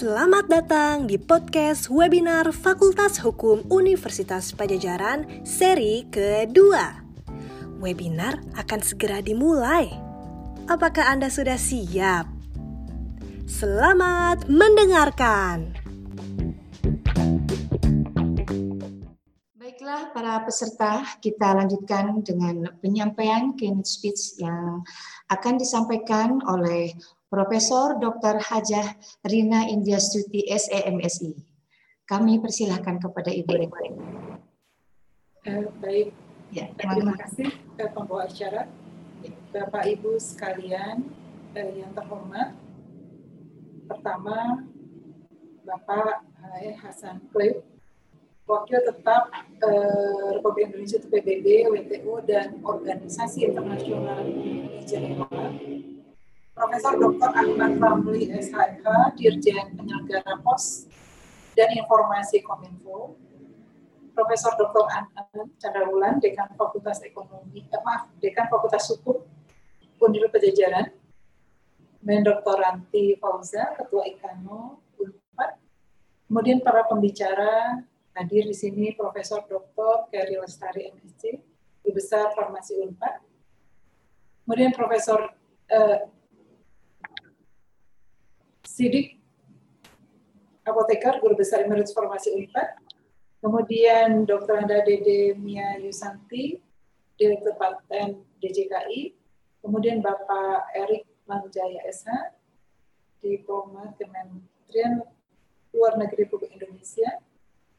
Selamat datang di podcast webinar Fakultas Hukum Universitas Pajajaran seri kedua. Webinar akan segera dimulai. Apakah Anda sudah siap? Selamat mendengarkan. Baiklah para peserta, kita lanjutkan dengan penyampaian keynote speech yang akan disampaikan oleh Profesor Dr. Hajah Rina Indiastuti SEMSI. Kami persilahkan kepada Ibu Rektor. Uh, baik, ya, terima kasih uh, pembawa acara. Bapak Ibu sekalian uh, yang terhormat, pertama Bapak uh, Hasan Klip, Wakil Tetap uh, Republik Indonesia PBB, WTO, dan Organisasi Internasional di Jenewa, Profesor Dr. Ahmad Ramli SHK, Dirjen Penyelenggara Pos dan Informasi Kominfo, Profesor Dr. Anand Chandraulan, Dekan Fakultas Ekonomi, eh, maaf, Dekan Fakultas Hukum Universitas Pajajaran, dan Dr. Ranti Fauza, Ketua Ikano Unpad, kemudian para pembicara hadir di sini Profesor Dr. Kerry Lestari MSc, Guru Besar Farmasi Unpad, kemudian Profesor eh, Sidik, apoteker, guru besar emeritus farmasi Unpad. Kemudian Dr. Anda Dede Mia Yusanti, Direktur Paten DJKI. Kemudian Bapak Erik Manjaya SH, Diplomat Kementerian Luar Negeri Republik Indonesia.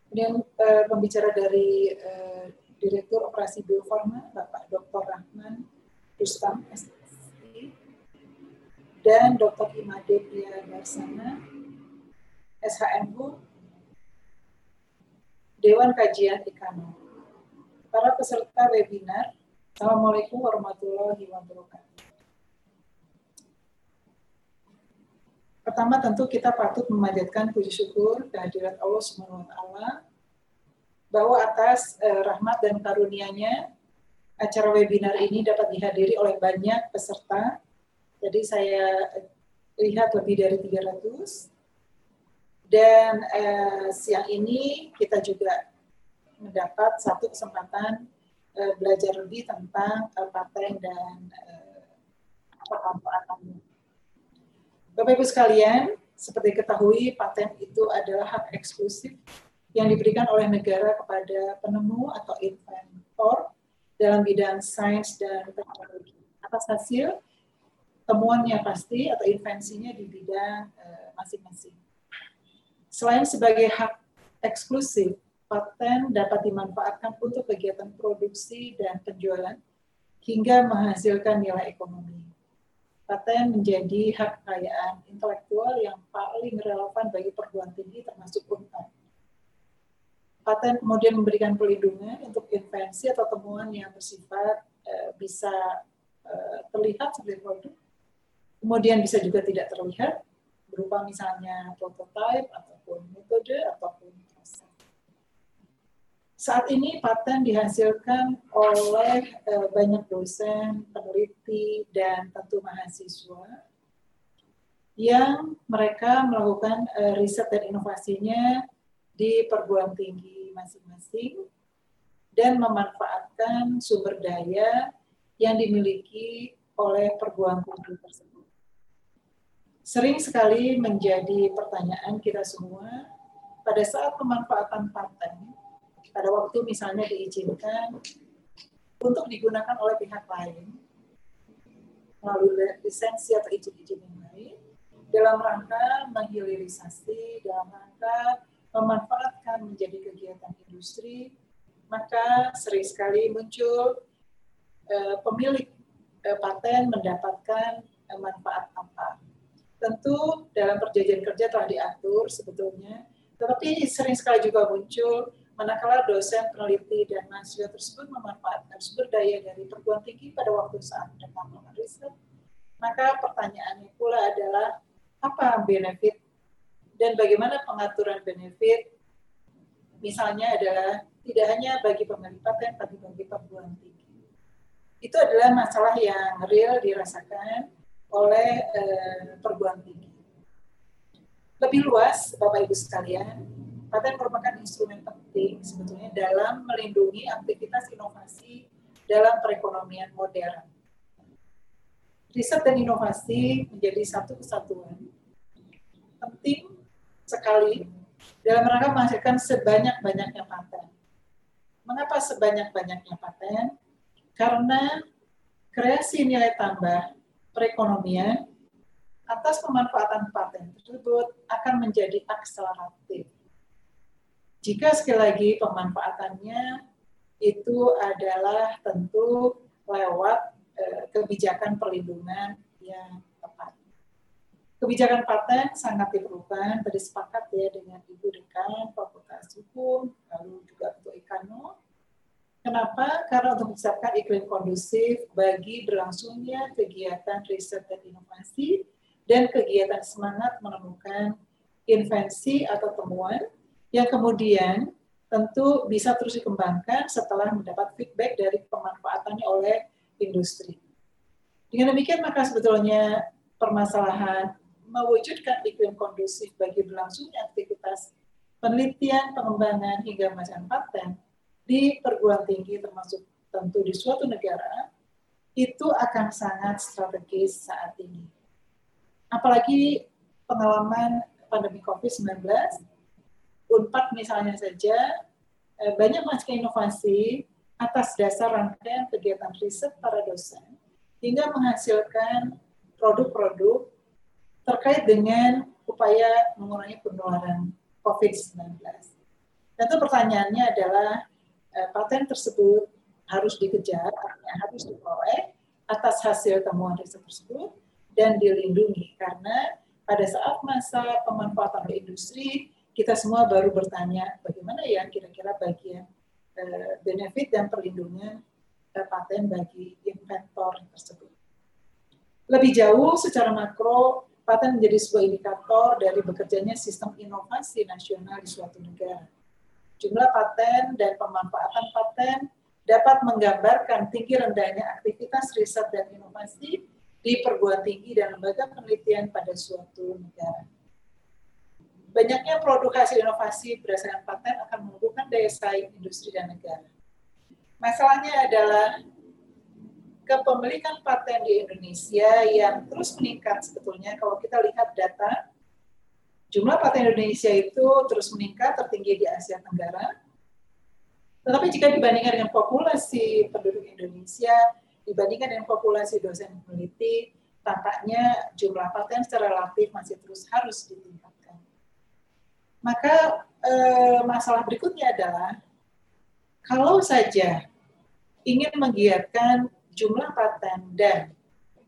Kemudian eh, pembicara dari eh, Direktur Operasi Bio Farma, Bapak Dr. Rahman Rustam SH dan Dr. Imade Priya Darsana, SHMU, Dewan Kajian Ikano. Para peserta webinar, Assalamualaikum warahmatullahi wabarakatuh. Pertama tentu kita patut memanjatkan puji syukur kehadirat Allah taala bahwa atas eh, rahmat dan karunia-Nya acara webinar ini dapat dihadiri oleh banyak peserta jadi saya lihat lebih dari 300. Dan eh, siang ini kita juga mendapat satu kesempatan eh, belajar lebih tentang eh, paten dan eh, pemanfaatannya. Bapak Ibu sekalian, seperti ketahui paten itu adalah hak eksklusif yang diberikan oleh negara kepada penemu atau inventor dalam bidang sains dan teknologi. Atas hasil temuannya pasti atau invensinya di bidang eh, masing-masing. Selain sebagai hak eksklusif, paten dapat dimanfaatkan untuk kegiatan produksi dan penjualan hingga menghasilkan nilai ekonomi. Paten menjadi hak kekayaan intelektual yang paling relevan bagi perguruan tinggi termasuk UNPAD. Paten kemudian memberikan perlindungan untuk invensi atau temuan yang bersifat e, bisa e, terlihat sebagai produk kemudian bisa juga tidak terlihat berupa misalnya prototipe ataupun metode ataupun proses. Saat ini paten dihasilkan oleh eh, banyak dosen, peneliti, dan tentu mahasiswa yang mereka melakukan eh, riset dan inovasinya di perguruan tinggi masing-masing dan memanfaatkan sumber daya yang dimiliki oleh perguruan tinggi tersebut sering sekali menjadi pertanyaan kita semua pada saat pemanfaatan paten, pada waktu misalnya diizinkan untuk digunakan oleh pihak lain melalui lisensi atau izin-izin yang lain dalam rangka menghilirisasi, dalam rangka memanfaatkan menjadi kegiatan industri, maka sering sekali muncul eh, pemilik eh, paten mendapatkan eh, manfaat apa tentu dalam perjanjian kerja telah diatur sebetulnya, tetapi sering sekali juga muncul manakala dosen, peneliti, dan mahasiswa tersebut memanfaatkan sumber daya dari perguruan tinggi pada waktu saat mereka melakukan riset, maka pertanyaannya pula adalah apa benefit dan bagaimana pengaturan benefit? Misalnya adalah tidak hanya bagi pemilik paten, tapi bagi perguruan tinggi. Itu adalah masalah yang real dirasakan oleh eh, perguruan tinggi. Lebih luas, Bapak Ibu sekalian, paten merupakan instrumen penting sebetulnya dalam melindungi aktivitas inovasi dalam perekonomian modern. Riset dan inovasi menjadi satu kesatuan penting sekali dalam rangka menghasilkan sebanyak-banyaknya paten. Mengapa sebanyak-banyaknya paten? Karena kreasi nilai tambah perekonomian atas pemanfaatan paten tersebut akan menjadi akseleratif. Jika sekali lagi pemanfaatannya itu adalah tentu lewat eh, kebijakan perlindungan yang tepat. Kebijakan paten sangat diperlukan, tadi sepakat ya dengan Ibu Dekan Fakultas Hukum, lalu juga untuk Ikano. Kenapa? Karena untuk menciptakan iklim kondusif bagi berlangsungnya kegiatan riset dan inovasi dan kegiatan semangat menemukan invensi atau temuan yang kemudian tentu bisa terus dikembangkan setelah mendapat feedback dari pemanfaatannya oleh industri. Dengan demikian maka sebetulnya permasalahan mewujudkan iklim kondusif bagi berlangsungnya aktivitas penelitian, pengembangan hingga pemasaran paten di perguruan tinggi termasuk tentu di suatu negara itu akan sangat strategis saat ini apalagi pengalaman pandemi COVID-19, UNPAD misalnya saja, eh, banyak menghasilkan inovasi atas dasar rangkaian kegiatan riset para dosen, hingga menghasilkan produk-produk terkait dengan upaya mengurangi penularan COVID-19. Tentu pertanyaannya adalah eh, paten tersebut harus dikejar, harus diperoleh atas hasil temuan riset tersebut, dan dilindungi karena pada saat masa pemanfaatan industri kita semua baru bertanya bagaimana ya kira-kira bagian uh, benefit dan perlindungan uh, paten bagi inventor tersebut. Lebih jauh secara makro paten menjadi sebuah indikator dari bekerjanya sistem inovasi nasional di suatu negara. Jumlah paten dan pemanfaatan paten dapat menggambarkan tinggi rendahnya aktivitas riset dan inovasi di perguruan tinggi dan lembaga penelitian pada suatu negara. Banyaknya produk hasil inovasi berdasarkan paten akan menumbuhkan daya saing industri dan negara. Masalahnya adalah kepemilikan paten di Indonesia yang terus meningkat sebetulnya kalau kita lihat data jumlah paten Indonesia itu terus meningkat tertinggi di Asia Tenggara. Tetapi jika dibandingkan dengan populasi penduduk Indonesia, dibandingkan dengan populasi dosen peneliti, tampaknya jumlah paten secara relatif masih terus harus ditingkatkan. Maka eh, masalah berikutnya adalah kalau saja ingin menggiatkan jumlah paten dan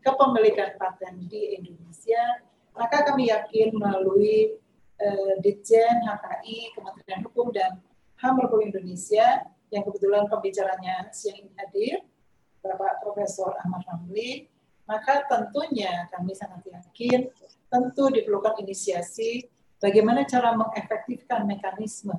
kepemilikan paten di Indonesia, maka kami yakin melalui eh, Ditjen HKI, Kementerian Hukum dan HAM Republik Indonesia yang kebetulan pembicaranya siang ini hadir, Bapak Profesor Ahmad Ramli, maka tentunya kami sangat yakin tentu diperlukan inisiasi bagaimana cara mengefektifkan mekanisme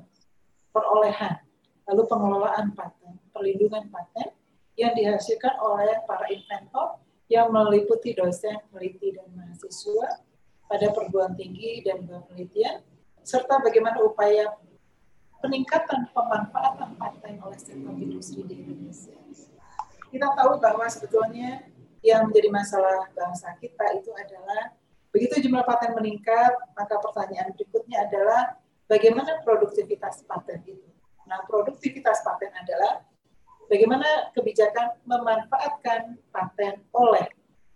perolehan, lalu pengelolaan paten, perlindungan paten yang dihasilkan oleh para inventor yang meliputi dosen, peneliti, dan mahasiswa pada perguruan tinggi dan penelitian, serta bagaimana upaya peningkatan pemanfaatan paten oleh sektor industri di Indonesia kita tahu bahwa sebetulnya yang menjadi masalah bangsa kita itu adalah begitu jumlah paten meningkat, maka pertanyaan berikutnya adalah bagaimana produktivitas paten itu. Nah, produktivitas paten adalah bagaimana kebijakan memanfaatkan paten oleh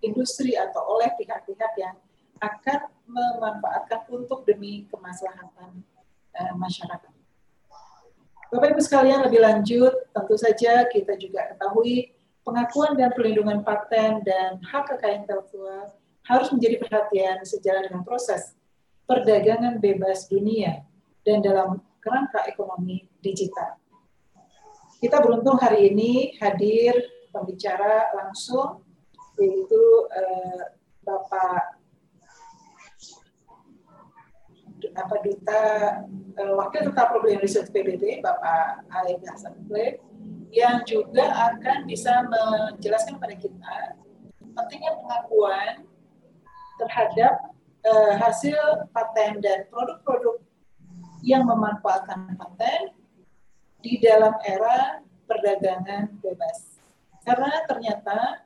industri atau oleh pihak-pihak yang akan memanfaatkan untuk demi kemaslahatan uh, masyarakat. Bapak Ibu sekalian lebih lanjut, tentu saja kita juga ketahui pengakuan dan perlindungan paten dan hak kekayaan intelektual harus menjadi perhatian sejalan dengan proses perdagangan bebas dunia dan dalam kerangka ekonomi digital. Kita beruntung hari ini hadir pembicara langsung yaitu eh, Bapak apa duta eh, wakil tetap problem riset PBB Bapak Aib Hasan yang juga akan bisa menjelaskan kepada kita pentingnya pengakuan terhadap uh, hasil paten dan produk-produk yang memanfaatkan paten di dalam era perdagangan bebas. Karena ternyata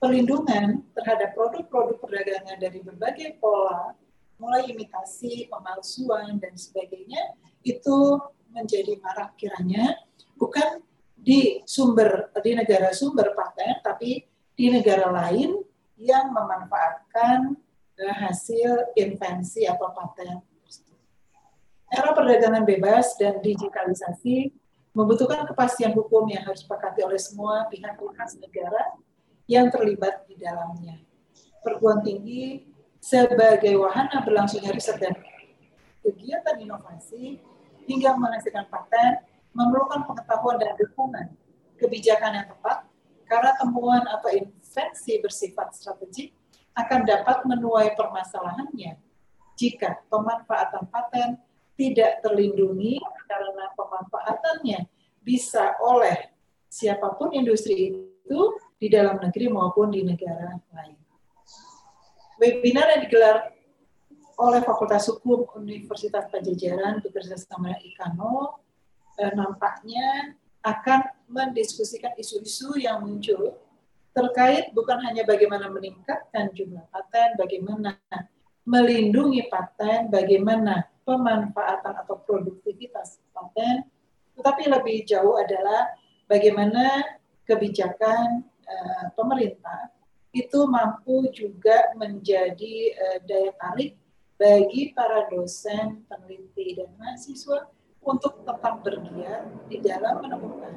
pelindungan terhadap produk-produk perdagangan dari berbagai pola, mulai imitasi, pemalsuan, dan sebagainya, itu menjadi marak kiranya bukan di sumber di negara sumber paten, tapi di negara lain yang memanfaatkan hasil invensi atau paten. Era perdagangan bebas dan digitalisasi membutuhkan kepastian hukum yang harus disepakati oleh semua pihak-pihak negara yang terlibat di dalamnya. Perguruan tinggi sebagai wahana berlangsungnya riset dan kegiatan inovasi hingga menghasilkan paten memerlukan pengetahuan dan dukungan kebijakan yang tepat karena temuan atau invensi bersifat strategik akan dapat menuai permasalahannya jika pemanfaatan paten tidak terlindungi karena pemanfaatannya bisa oleh siapa pun industri itu di dalam negeri maupun di negara lain. Webinar yang digelar oleh Fakultas Hukum Universitas Pajajaran bekerjasama IKANO eh, nampaknya akan mendiskusikan isu-isu yang muncul terkait bukan hanya bagaimana meningkatkan jumlah paten, bagaimana melindungi paten, bagaimana pemanfaatan atau produktivitas paten, tetapi lebih jauh adalah bagaimana kebijakan uh, pemerintah itu mampu juga menjadi uh, daya tarik bagi para dosen, peneliti, dan mahasiswa untuk tetap bergiat di dalam menemukan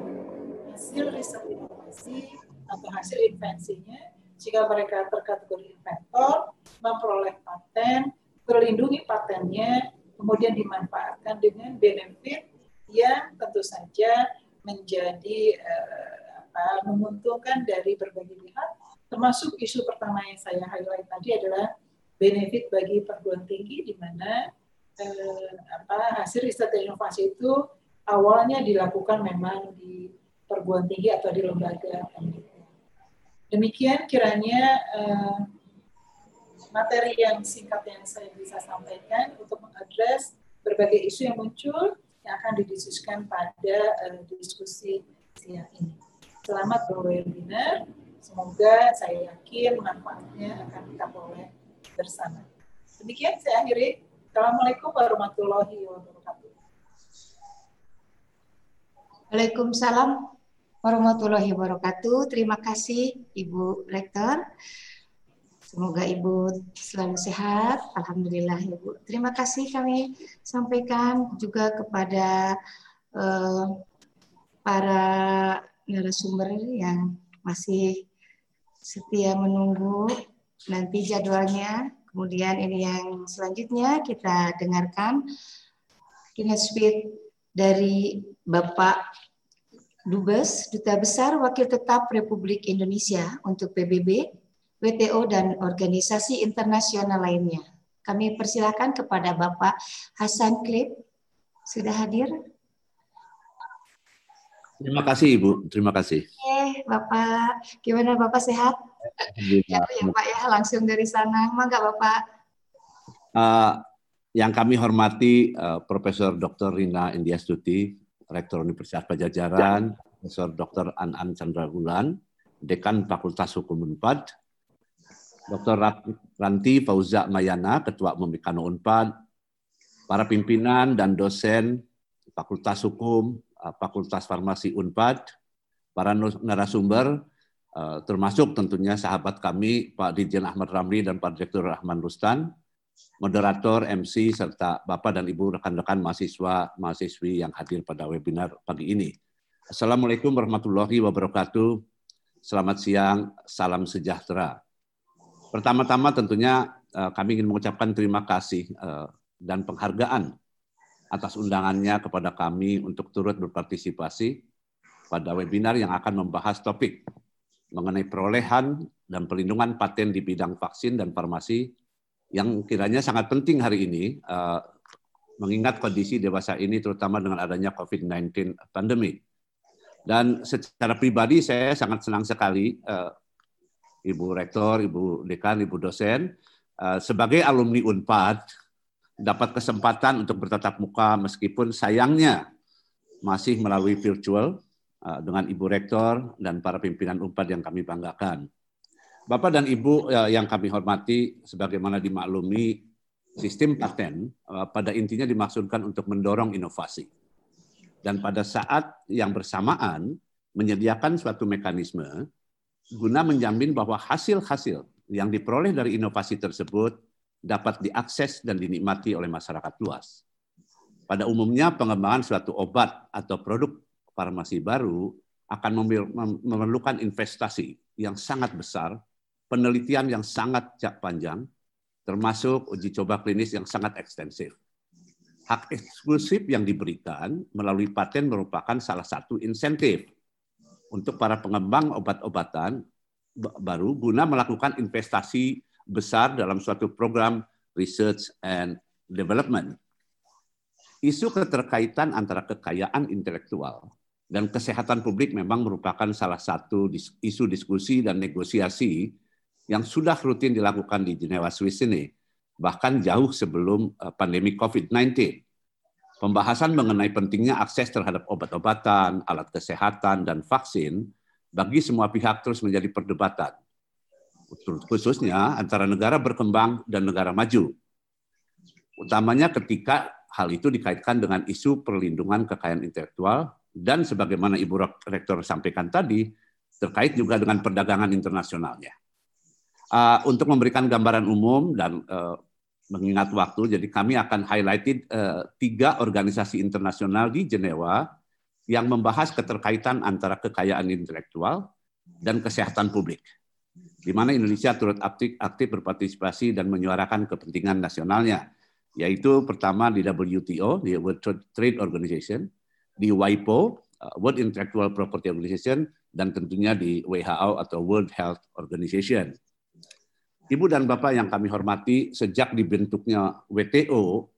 hasil riset inovasi atau hasil invensinya. Jika mereka terkategori inventor, memperoleh paten, terlindungi patennya, kemudian dimanfaatkan dengan benefit yang tentu saja menjadi uh, apa, menguntungkan dari berbagai pihak, termasuk isu pertama yang saya highlight tadi adalah benefit bagi perguruan tinggi di mana eh, apa, hasil riset dan inovasi itu awalnya dilakukan memang di perguruan tinggi atau di lembaga. Demikian kiranya eh, materi yang singkat yang saya bisa sampaikan untuk mengadres berbagai isu yang muncul yang akan didiskusikan pada uh, diskusi siang ini. Selamat berwebinar. Semoga saya yakin manfaatnya akan kita peroleh bersama. Demikian saya akhiri. Assalamualaikum warahmatullahi wabarakatuh. Waalaikumsalam warahmatullahi wabarakatuh. Terima kasih Ibu Rektor. Semoga Ibu selalu sehat. Alhamdulillah Ibu. Terima kasih kami sampaikan juga kepada uh, para narasumber yang masih setia menunggu nanti jadwalnya Kemudian ini yang selanjutnya kita dengarkan keynote speech dari Bapak Dubes, Duta Besar Wakil Tetap Republik Indonesia untuk PBB, WTO, dan organisasi internasional lainnya. Kami persilakan kepada Bapak Hasan Klip. Sudah hadir? Terima kasih Ibu, terima kasih. Oke, Bapak. Gimana Bapak sehat? Ya, ya Pak ya, langsung dari sana. Mangga Bapak. Uh, yang kami hormati uh, Profesor Dr. Rina Indiastuti, Rektor Universitas Pajajaran, ya. Profesor Dr. An-An Chandra Bulan, Dekan Fakultas Hukum Unpad, Dr. Ranti Fauza Mayana, Ketua Memikano Unpad, para pimpinan dan dosen Fakultas Hukum, Fakultas Farmasi Unpad, para narasumber, Eh, termasuk tentunya sahabat kami Pak Dirjen Ahmad Ramli dan Pak Direktur Rahman Rustan, moderator, MC, serta Bapak dan Ibu rekan-rekan mahasiswa, mahasiswi yang hadir pada webinar pagi ini. Assalamualaikum warahmatullahi wabarakatuh. Selamat siang, salam sejahtera. Pertama-tama tentunya eh, kami ingin mengucapkan terima kasih eh, dan penghargaan atas undangannya kepada kami untuk turut berpartisipasi pada webinar yang akan membahas topik mengenai perolehan dan perlindungan paten di bidang vaksin dan farmasi yang kiranya sangat penting hari ini uh, mengingat kondisi dewasa ini terutama dengan adanya COVID-19 pandemi. Dan secara pribadi saya sangat senang sekali uh, Ibu Rektor, Ibu Dekan, Ibu dosen uh, sebagai alumni Unpad dapat kesempatan untuk bertatap muka meskipun sayangnya masih melalui virtual uh, dengan Ibu Rektor dan para pimpinan Unpad yang kami banggakan. Bapak dan Ibu uh, yang kami hormati, sebagaimana dimaklumi, sistem paten uh, pada intinya dimaksudkan untuk mendorong inovasi. Dan pada saat yang bersamaan, menyediakan suatu mekanisme guna menjamin bahwa hasil-hasil yang diperoleh dari inovasi tersebut dapat diakses dan dinikmati oleh masyarakat luas. Pada umumnya pengembangan suatu obat atau produk farmasi baru akan memerlukan investasi yang sangat besar, penelitian yang sangat panjang, termasuk uji coba klinis yang sangat ekstensif. Hak eksklusif yang diberikan melalui paten merupakan salah satu insentif untuk para pengembang obat-obatan baru guna melakukan investasi besar dalam suatu program research and development. Isu keterkaitan antara kekayaan intelektual dan kesehatan publik memang merupakan salah satu isu diskusi dan negosiasi yang sudah rutin dilakukan di Jenewa, Swiss ini, bahkan jauh sebelum eh, pandemi COVID-19. Pembahasan mengenai pentingnya akses terhadap obat-obatan, alat kesehatan, dan vaksin bagi semua pihak terus menjadi perdebatan khususnya antara negara berkembang dan negara maju. Utamanya ketika hal itu dikaitkan dengan isu perlindungan kekayaan intelektual dan sebagaimana Ibu Rektor sampaikan tadi, terkait juga dengan perdagangan internasionalnya. Uh, untuk memberikan gambaran umum dan uh, mengingat waktu, jadi kami akan highlighted uh, tiga organisasi internasional di Jenewa yang membahas keterkaitan antara kekayaan intelektual dan kesehatan publik di mana Indonesia turut aktif, aktif berpartisipasi dan menyuarakan kepentingan nasionalnya, yaitu pertama di WTO, di World Trade Organization, di WIPO, uh, World Intellectual Property Organization, dan tentunya di WHO atau World Health Organization. Ibu dan Bapak yang kami hormati, sejak dibentuknya WTO,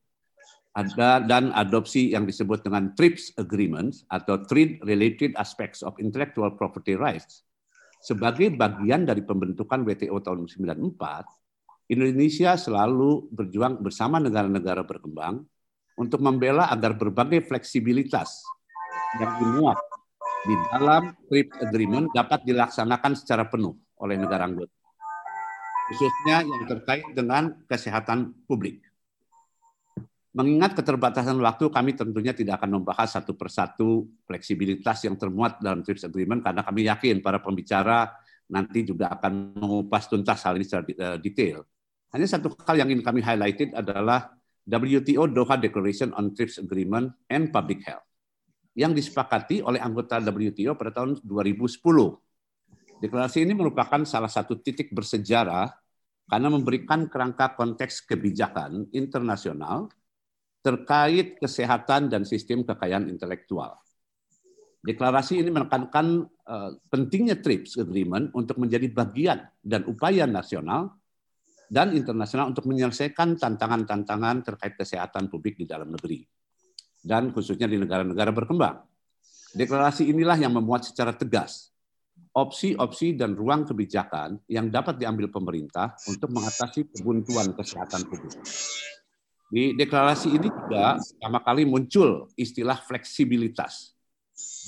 ada dan adopsi yang disebut dengan TRIPS Agreement atau Trade Related Aspects of Intellectual Property Rights sebagai bagian dari pembentukan WTO tahun 1994, Indonesia selalu berjuang bersama negara-negara berkembang untuk membela agar berbagai fleksibilitas yang dimuat di dalam TRIPS Agreement dapat dilaksanakan secara penuh oleh negara anggota, khususnya yang terkait dengan kesehatan publik. Mengingat keterbatasan waktu, kami tentunya tidak akan membahas satu persatu fleksibilitas yang termuat dalam TRIPS Agreement karena kami yakin para pembicara nanti juga akan mengupas tuntas hal ini secara eh, detail. Hanya satu hal yang ingin kami highlighted adalah WTO Doha Declaration on TRIPS Agreement and Public Health yang disepakati oleh anggota WTO pada tahun 2010. Deklarasi ini merupakan salah satu titik bersejarah karena memberikan kerangka konteks kebijakan internasional terkait kesehatan dan sistem kekayaan intelektual. Deklarasi ini menekankan uh, pentingnya TRIPS Agreement untuk menjadi bagian dan upaya nasional dan internasional untuk menyelesaikan tantangan-tantangan terkait kesehatan publik di dalam negeri dan khususnya di negara-negara berkembang. Deklarasi inilah yang memuat secara tegas opsi-opsi dan ruang kebijakan yang dapat diambil pemerintah untuk mengatasi kebuntuan kesehatan publik. Di deklarasi ini juga pertama kali muncul istilah fleksibilitas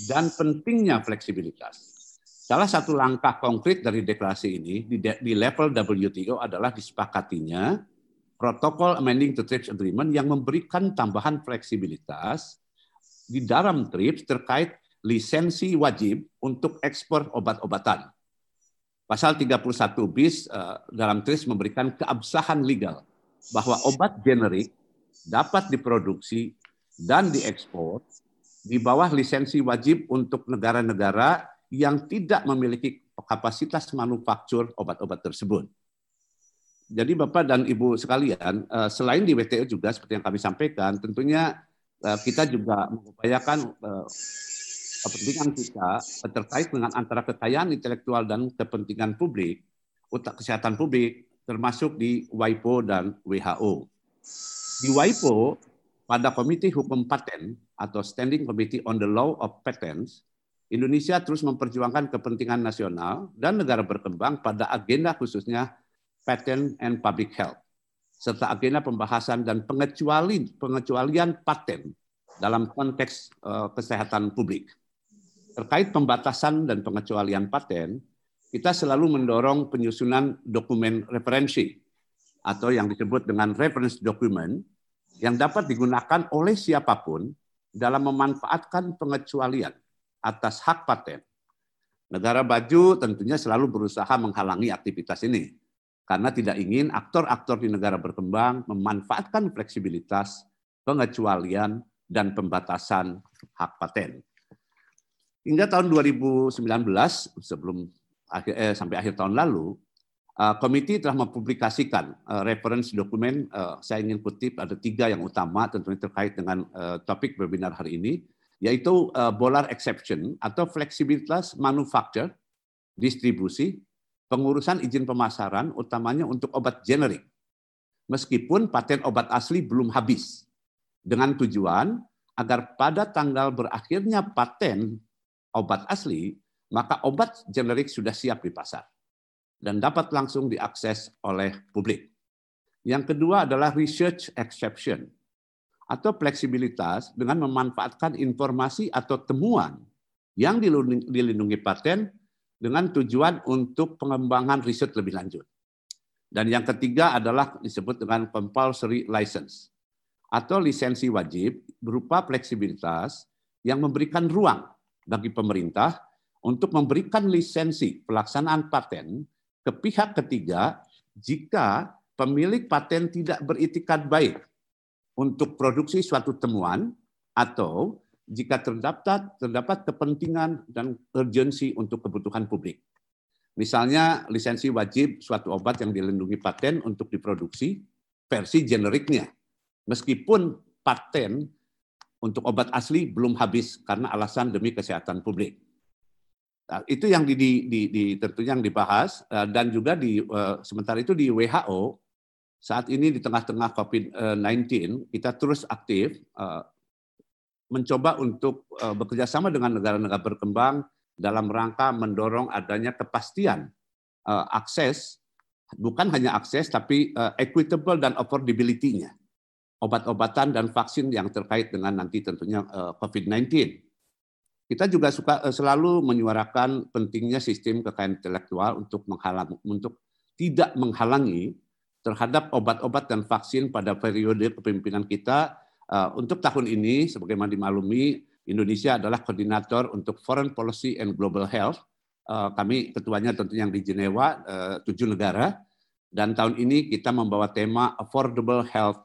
dan pentingnya fleksibilitas. Salah satu langkah konkret dari deklarasi ini di, di level WTO adalah disepakatinya protokol amending to TRIPS agreement yang memberikan tambahan fleksibilitas di dalam TRIPS terkait lisensi wajib untuk ekspor obat-obatan. Pasal 31 bis eh, dalam TRIPS memberikan keabsahan legal bahwa obat generik dapat diproduksi dan diekspor di bawah lisensi wajib untuk negara-negara yang tidak memiliki kapasitas manufaktur obat-obat tersebut. Jadi Bapak dan Ibu sekalian, eh, selain di WTO juga seperti yang kami sampaikan, tentunya eh, kita juga mengupayakan eh, kepentingan kita terkait dengan antara kekayaan intelektual dan kepentingan publik, utak kesehatan publik, termasuk di WIPO dan WHO. Di WIPO, pada Komite Hukum Paten atau Standing Committee on the Law of Patents, Indonesia terus memperjuangkan kepentingan nasional dan negara berkembang pada agenda khususnya patent and public health. serta agenda pembahasan dan pengecualian, pengecualian paten dalam konteks uh, kesehatan publik. Terkait pembatasan dan pengecualian paten, kita selalu mendorong penyusunan dokumen referensi atau yang disebut dengan reference document yang dapat digunakan oleh siapa pun dalam memanfaatkan pengecualian atas hak paten. Negara baju tentunya selalu berusaha menghalangi aktivitas ini karena tidak ingin aktor-aktor di negara berkembang memanfaatkan fleksibilitas, pengecualian, dan pembatasan hak paten. Hingga tahun 2019, sebelum eh, sampai akhir tahun lalu, uh, komite telah mempublikasikan uh, reference dokumen. Uh, saya ingin kutip ada tiga yang utama, tentunya terkait dengan uh, topik webinar hari ini, yaitu uh, Bolar Exception atau fleksibilitas manufaktur, distribusi, pengurusan izin pemasaran utamanya untuk obat generik. Meskipun paten obat asli belum habis. Dengan tujuan agar pada tanggal berakhirnya paten obat asli, maka obat generik sudah siap di pasar dan dapat langsung diakses oleh publik. Yang kedua adalah research exception atau fleksibilitas dengan memanfaatkan informasi atau temuan yang dilindungi paten dengan tujuan untuk pengembangan riset lebih lanjut. Dan yang ketiga adalah disebut dengan compulsory license atau lisensi wajib berupa fleksibilitas yang memberikan ruang bagi pemerintah untuk memberikan lisensi pelaksanaan paten ke pihak ketiga jika pemilik paten tidak beritikat baik untuk produksi suatu temuan atau jika terdapat terdapat kepentingan dan urgensi untuk kebutuhan publik. Misalnya lisensi wajib suatu obat yang dilindungi paten untuk diproduksi versi generiknya. Meskipun paten untuk obat asli belum habis karena alasan demi kesehatan publik. Nah, itu yang di, di, di, di tentunya yang dibahas eh, dan juga di uh, sementara itu di WHO saat ini di tengah-tengah COVID-19 kita terus aktif uh, mencoba untuk uh, bekerja sama dengan negara-negara berkembang dalam rangka mendorong adanya kepastian akses, bukan hanya akses, tapi equitable dan affordability-nya. Obat-obatan dan vaksin yang terkait dengan nanti tentunya uh, COVID-19. Kita juga suka uh, selalu menyuarakan pentingnya sistem kekayaan intelektual untuk menghalang, untuk tidak menghalangi terhadap obat-obat dan vaksin pada periode kepemimpinan kita Eh, untuk tahun ini, sebagaimana dimaklumi, Indonesia adalah koordinator untuk Foreign Policy and Global Health. Eh, kami ketuanya tentu yang di Jenewa, eh, tujuh negara. Dan tahun ini kita membawa tema Affordable Health,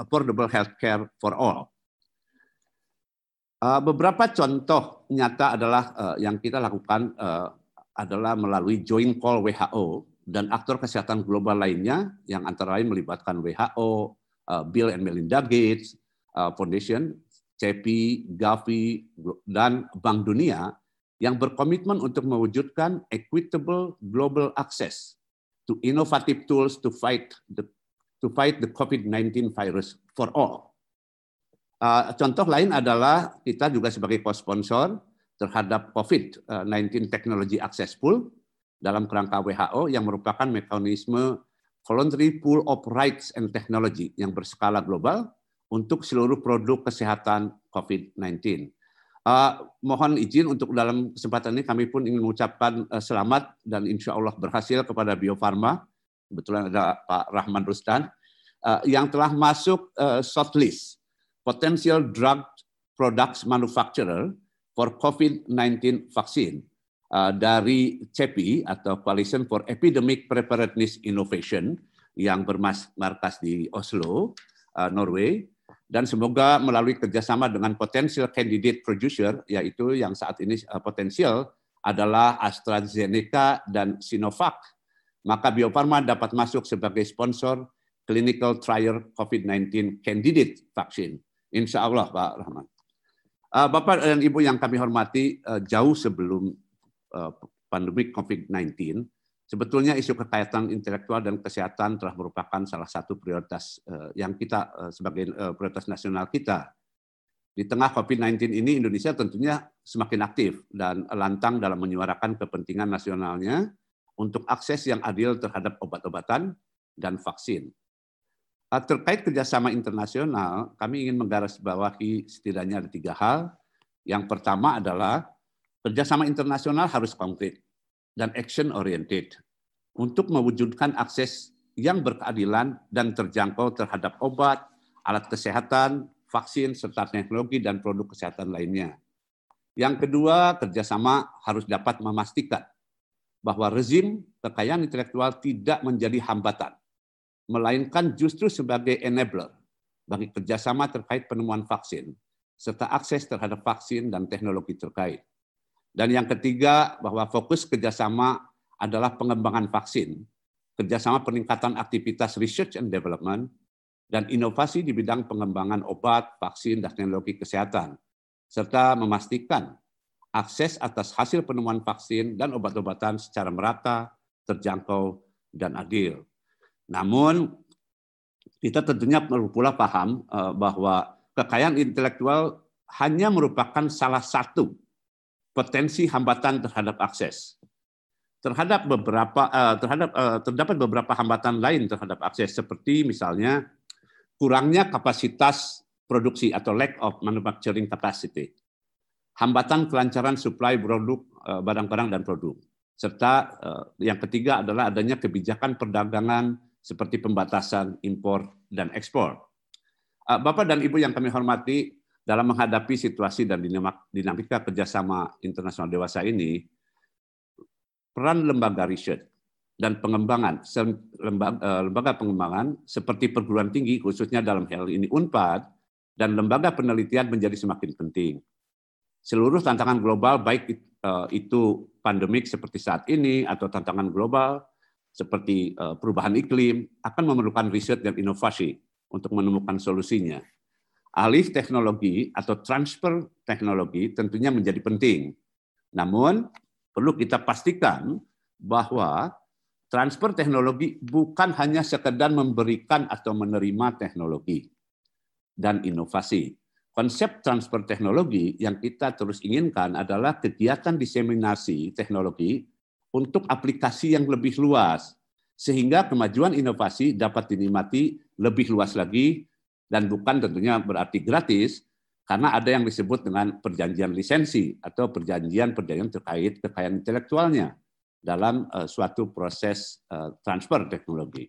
Affordable Healthcare for All. Beberapa contoh nyata adalah yang kita lakukan adalah melalui joint call WHO dan aktor kesehatan global lainnya yang antara lain melibatkan WHO, Bill and Melinda Gates, Foundation, CEPI, Gavi, dan Bank Dunia yang berkomitmen untuk mewujudkan equitable global access to innovative tools to fight the to fight the COVID-19 virus for all. Uh, contoh lain adalah kita juga sebagai co-sponsor terhadap COVID-19 Technology Access Pool dalam kerangka WHO yang merupakan mekanisme voluntary pool of rights and technology yang berskala global untuk seluruh produk kesehatan COVID-19. Uh, eh, mohon izin untuk dalam kesempatan ini kami pun ingin mengucapkan uh, selamat dan insya Allah berhasil kepada Bio Farma, kebetulan ada Pak Rahman Rustan, uh, yang telah masuk uh, shortlist Potential Drug Products Manufacturer for COVID-19 Vaccine uh, dari CEPI atau Coalition for Epidemic Preparedness Innovation yang bermarkas di Oslo, uh, Norway, dan semoga melalui kerjasama dengan potensial candidate producer, yaitu yang saat ini uh, potensial adalah AstraZeneca dan Sinovac, maka Bio Farma dapat masuk sebagai sponsor clinical trial COVID-19 candidate vaksin. Insya Allah, Pak Rahman. Uh, Bapak dan Ibu yang kami hormati, uh, jauh sebelum pandemi COVID-19, Sebetulnya isu kekayaan intelektual dan kesehatan telah merupakan salah satu prioritas eh, yang kita eh, sebagai eh, prioritas nasional kita. Di tengah COVID-19 ini Indonesia tentunya semakin aktif dan lantang dalam menyuarakan kepentingan nasionalnya untuk akses yang adil terhadap obat-obatan dan vaksin. Uh, terkait kerjasama internasional, kami ingin menggarisbawahi setidaknya ada tiga hal. Yang pertama adalah kerjasama internasional harus konkret dan action oriented untuk mewujudkan akses yang berkeadilan dan terjangkau terhadap obat, alat kesehatan, vaksin, serta teknologi dan produk kesehatan lainnya. Yang kedua, kerjasama harus dapat memastikan bahwa rezim kekayaan intelektual tidak menjadi hambatan, melainkan justru sebagai enabler bagi kerjasama terkait penemuan vaksin, serta akses terhadap vaksin dan teknologi terkait. Dan yang ketiga, bahwa fokus kerjasama adalah pengembangan vaksin, kerjasama peningkatan aktivitas research and development, dan inovasi di bidang pengembangan obat, vaksin, dan teknologi kesehatan, serta memastikan akses atas hasil penemuan vaksin dan obat-obatan secara merata, terjangkau, dan adil. Namun, kita tentunya perlu pula paham eh, bahwa kekayaan intelektual hanya merupakan salah satu potensi hambatan terhadap akses. Terhadap beberapa eh, terhadap eh, terdapat beberapa hambatan lain terhadap akses seperti misalnya kurangnya kapasitas produksi atau lack of manufacturing capacity, hambatan kelancaran supply produk barang-barang dan produk, serta yang ketiga adalah adanya kebijakan perdagangan seperti pembatasan impor dan ekspor. Eh, Bapak dan Ibu yang kami hormati, dalam menghadapi situasi dan dinamika kerjasama internasional dewasa ini, peran lembaga riset dan pengembangan lembaga, eh, lembaga pengembangan seperti perguruan tinggi khususnya dalam hal ini Unpad dan lembaga penelitian menjadi semakin penting. Seluruh tantangan global baik eh, itu pandemik seperti saat ini atau tantangan global seperti eh, perubahan iklim akan memerlukan riset dan inovasi untuk menemukan solusinya. Alih teknologi atau transfer teknologi tentunya menjadi penting. Namun perlu kita pastikan bahwa transfer teknologi bukan hanya sekedar memberikan atau menerima teknologi dan inovasi. Konsep transfer teknologi yang kita terus inginkan adalah kegiatan diseminasi teknologi untuk aplikasi yang lebih luas, sehingga kemajuan inovasi dapat dinikmati lebih luas lagi, dan bukan tentunya berarti gratis, karena ada yang disebut dengan perjanjian lisensi atau perjanjian-perjanjian terkait kekayaan intelektualnya dalam uh, suatu proses uh, transfer teknologi.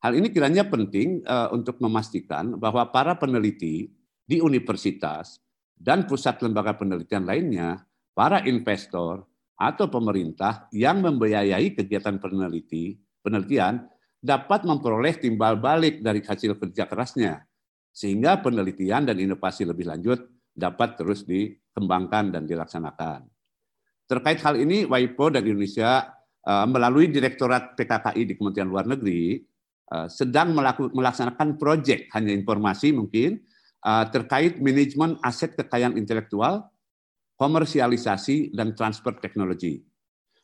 Hal ini kiranya penting uh, untuk memastikan bahwa para peneliti di universitas dan pusat lembaga penelitian lainnya, para investor atau pemerintah yang membiayai kegiatan peneliti, penelitian dapat memperoleh timbal balik dari hasil kerja kerasnya, sehingga penelitian dan inovasi lebih lanjut dapat terus dikembangkan dan dilaksanakan. Terkait hal ini, WIPO dan Indonesia uh, melalui Direktorat PKKI di Kementerian Luar Negeri uh, sedang melaksanakan proyek, hanya informasi mungkin, uh, terkait manajemen aset kekayaan intelektual, komersialisasi, dan transfer teknologi.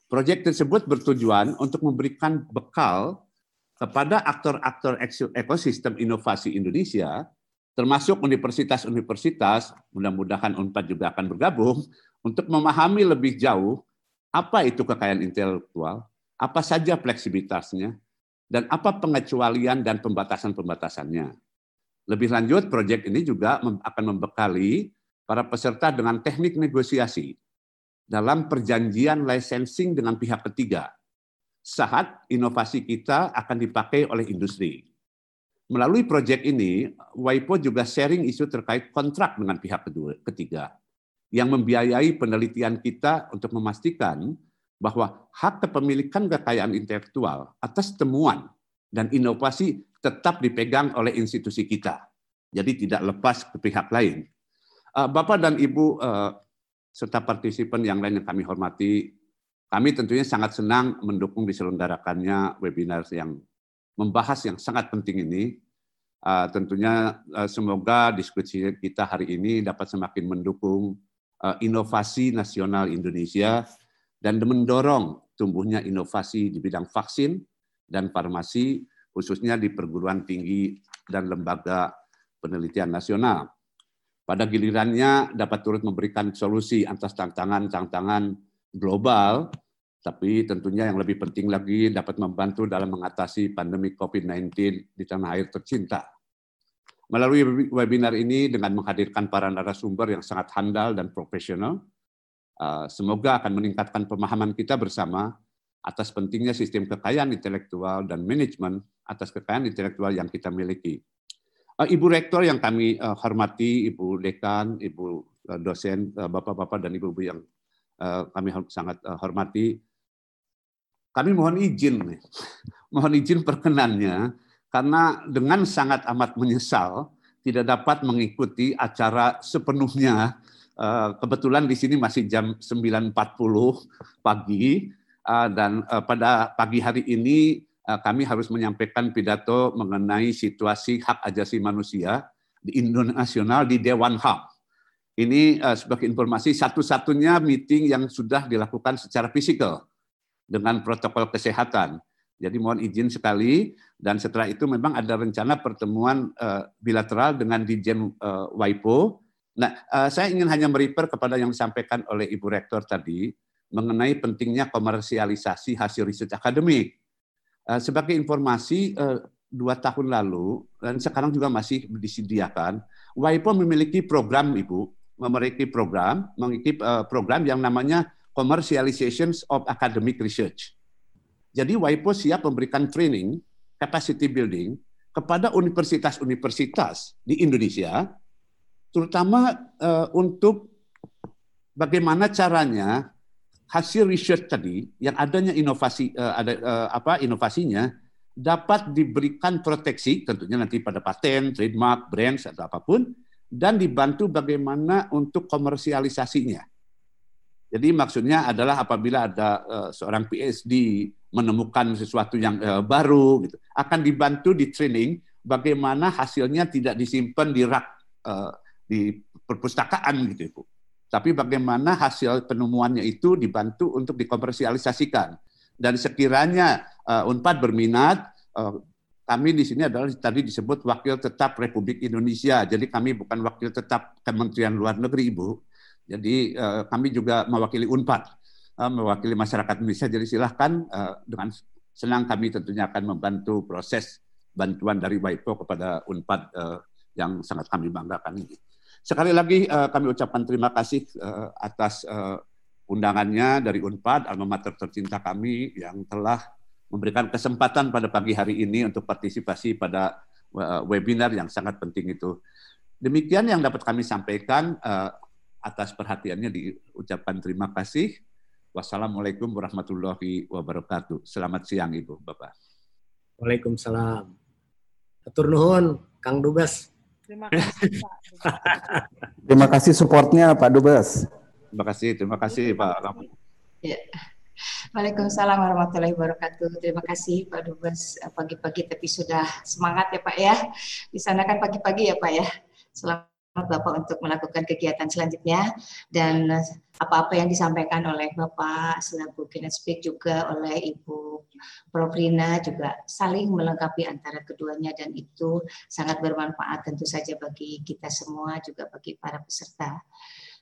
Proyek tersebut bertujuan untuk memberikan bekal kepada aktor-aktor ekosistem inovasi Indonesia, termasuk universitas-universitas, mudah-mudahan UNPAD juga akan bergabung, untuk memahami lebih jauh apa itu kekayaan intelektual, apa saja fleksibilitasnya, dan apa pengecualian dan pembatasan-pembatasannya. Lebih lanjut, proyek ini juga akan membekali para peserta dengan teknik negosiasi dalam perjanjian licensing dengan pihak ketiga saat inovasi kita akan dipakai oleh industri. Melalui proyek ini, WIPO juga sharing isu terkait kontrak dengan pihak kedua, ketiga yang membiayai penelitian kita untuk memastikan bahwa hak kepemilikan kekayaan intelektual atas temuan dan inovasi tetap dipegang oleh institusi kita. Jadi tidak lepas ke pihak lain. Eh, Bapak dan Ibu eh, serta partisipan yang lain yang kami hormati, kami tentunya sangat senang mendukung diselenggarakannya webinar yang membahas yang sangat penting ini. Eh, tentunya semoga diskusi kita hari ini dapat semakin mendukung Eh, inovasi nasional Indonesia dan mendorong tumbuhnya inovasi di bidang vaksin dan farmasi khususnya di perguruan tinggi dan lembaga penelitian nasional. Pada gilirannya dapat turut memberikan solusi atas tantangan-tantangan global Tapi tentunya yang lebih penting lagi dapat membantu dalam mengatasi pandemi COVID-19 di tanah air tercinta. Melalui webinar ini dengan menghadirkan para narasumber yang sangat handal dan profesional, uh, semoga akan meningkatkan pemahaman kita bersama atas pentingnya sistem kekayaan intelektual dan manajemen atas kekayaan intelektual yang kita miliki. Uh, Ibu Rektor yang kami uh, hormati, Ibu Dekan, Ibu dosen, Bapak-Bapak dan Ibu-Ibu yang kami sangat hormati, kami mohon izin mohon izin perkenannya karena dengan sangat amat menyesal tidak dapat mengikuti acara sepenuhnya. Eh, kebetulan di sini masih jam 9.40 pagi eh, dan eh, pada pagi hari ini kami harus menyampaikan pidato mengenai situasi hak ajasi manusia di Indonesia di Dewan HAM. Ini sebagai informasi satu-satunya meeting yang sudah dilakukan secara fisikal dengan protokol kesehatan. Jadi mohon izin sekali dan setelah itu memang ada rencana pertemuan uh, bilateral dengan Dijen uh, WIPO. Nah, saya ingin hanya merifer kepada yang disampaikan oleh Ibu Rektor tadi mengenai pentingnya komersialisasi hasil riset akademik. Uh, sebagai informasi, uh, dua tahun lalu dan sekarang juga masih disediakan, WIPO memiliki program, Ibu, memiliki program, memiliki program yang namanya Commercialization of Academic Research. Jadi WIPO siap memberikan training, capacity building kepada universitas-universitas di Indonesia, terutama untuk bagaimana caranya hasil research tadi yang adanya inovasi uh, ada uh, apa inovasinya dapat diberikan proteksi tentunya nanti pada paten, trademark, brand atau apa pun dan dibantu bagaimana untuk komersialisasinya. Jadi maksudnya adalah apabila ada uh, seorang PhD menemukan sesuatu yang uh, baru, gitu, akan dibantu di training bagaimana hasilnya tidak disimpan di rak uh, di perpustakaan gitu, Ibu. Tapi bagaimana hasil penemuannya itu dibantu untuk dikomersialisasikan. Dan sekiranya uh, Unpad berminat, uh, kami di sini adalah tadi disebut wakil tetap Republik Indonesia. Jadi kami bukan wakil tetap Kementerian Luar Negeri, Ibu jadi uh, kami juga mewakili Unpad, uh, mewakili masyarakat Indonesia. Jadi silahkan uh, dengan senang kami tentunya akan membantu proses bantuan dari WIPO kepada Unpad uh, yang sangat kami banggakan ini. Sekali lagi uh, kami ucapkan terima kasih uh, atas uh, undangannya dari Unpad, alma mater tercinta kami yang telah memberikan kesempatan pada pagi hari ini untuk partisipasi pada webinar yang sangat penting itu. Demikian yang dapat kami sampaikan atas perhatiannya diucapkan terima kasih. Wassalamualaikum warahmatullahi wabarakatuh. Selamat siang Ibu Bapak. Waalaikumsalam. Atur nuhun Kang Dubes. Terima kasih Pak. terima kasih supportnya Pak Dubes. Terima kasih, terima kasih Pak. Ya. Waalaikumsalam warahmatullahi wabarakatuh. Terima kasih Pak Dubes pagi-pagi tapi sudah semangat ya Pak ya. Di sana kan pagi-pagi ya Pak ya. Selamat Bapak untuk melakukan kegiatan selanjutnya dan apa-apa yang disampaikan oleh Bapak selaku Speak juga oleh Ibu Prof. Rina juga saling melengkapi antara keduanya dan itu sangat bermanfaat tentu saja bagi kita semua juga bagi para peserta.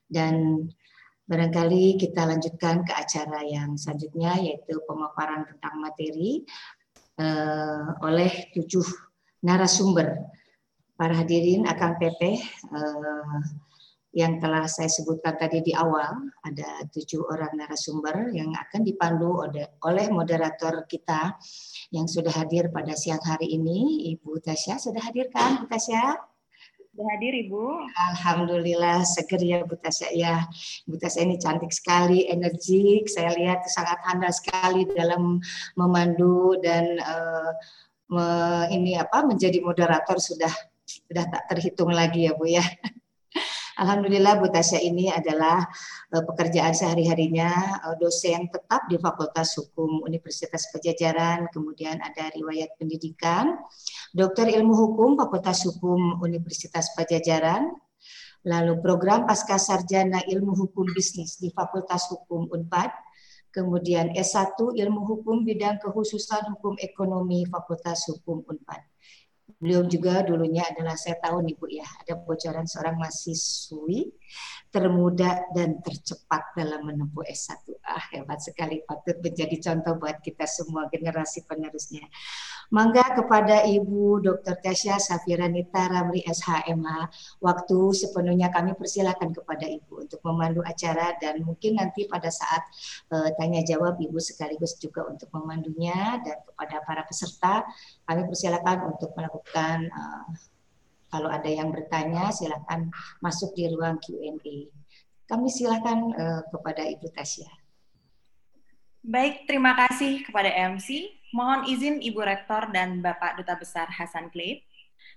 Dan barangkali kita lanjutkan ke acara yang selanjutnya yaitu pemaparan tentang materi uh, oleh tujuh narasumber para hadirin akan PP eh, yang telah saya sebutkan tadi di awal ada tujuh orang narasumber yang akan dipandu oleh, moderator kita yang sudah hadir pada siang hari ini Ibu Tasya sudah hadir kan Bu Tasya? Sudah hadir Ibu. Alhamdulillah seger ya Bu Tasya ya. Bu Tasya ini cantik sekali, energik. Saya lihat sangat handal sekali dalam memandu dan uh, me, ini apa menjadi moderator sudah sudah tak terhitung lagi ya Bu ya. Alhamdulillah Bu Tasya ini adalah uh, pekerjaan sehari-harinya uh, dosen tetap di Fakultas Hukum Universitas Pajajaran, kemudian ada riwayat pendidikan, dokter ilmu hukum Fakultas Hukum Universitas Pajajaran, lalu program pasca sarjana ilmu hukum bisnis di Fakultas Hukum Unpad, kemudian S1 ilmu hukum bidang kehususan hukum ekonomi Fakultas Hukum Unpad Beliau juga dulunya adalah saya tahu nih Bu ya, ada bocoran seorang mahasiswi termuda dan tercepat dalam menempuh S1. Ah, hebat sekali patut menjadi contoh buat kita semua generasi penerusnya. Mangga kepada Ibu Dr. Tasya Safira Nita Ramli SHMH, waktu sepenuhnya kami persilakan kepada Ibu untuk memandu acara dan mungkin nanti pada saat uh, tanya jawab Ibu sekaligus juga untuk memandunya dan kepada para peserta kami persilakan untuk melakukan uh, kalau ada yang bertanya, silakan masuk di ruang Q&A. Kami silakan uh, kepada Ibu Tasya. Baik, terima kasih kepada MC. Mohon izin Ibu Rektor dan Bapak Duta Besar Hasan Kleip.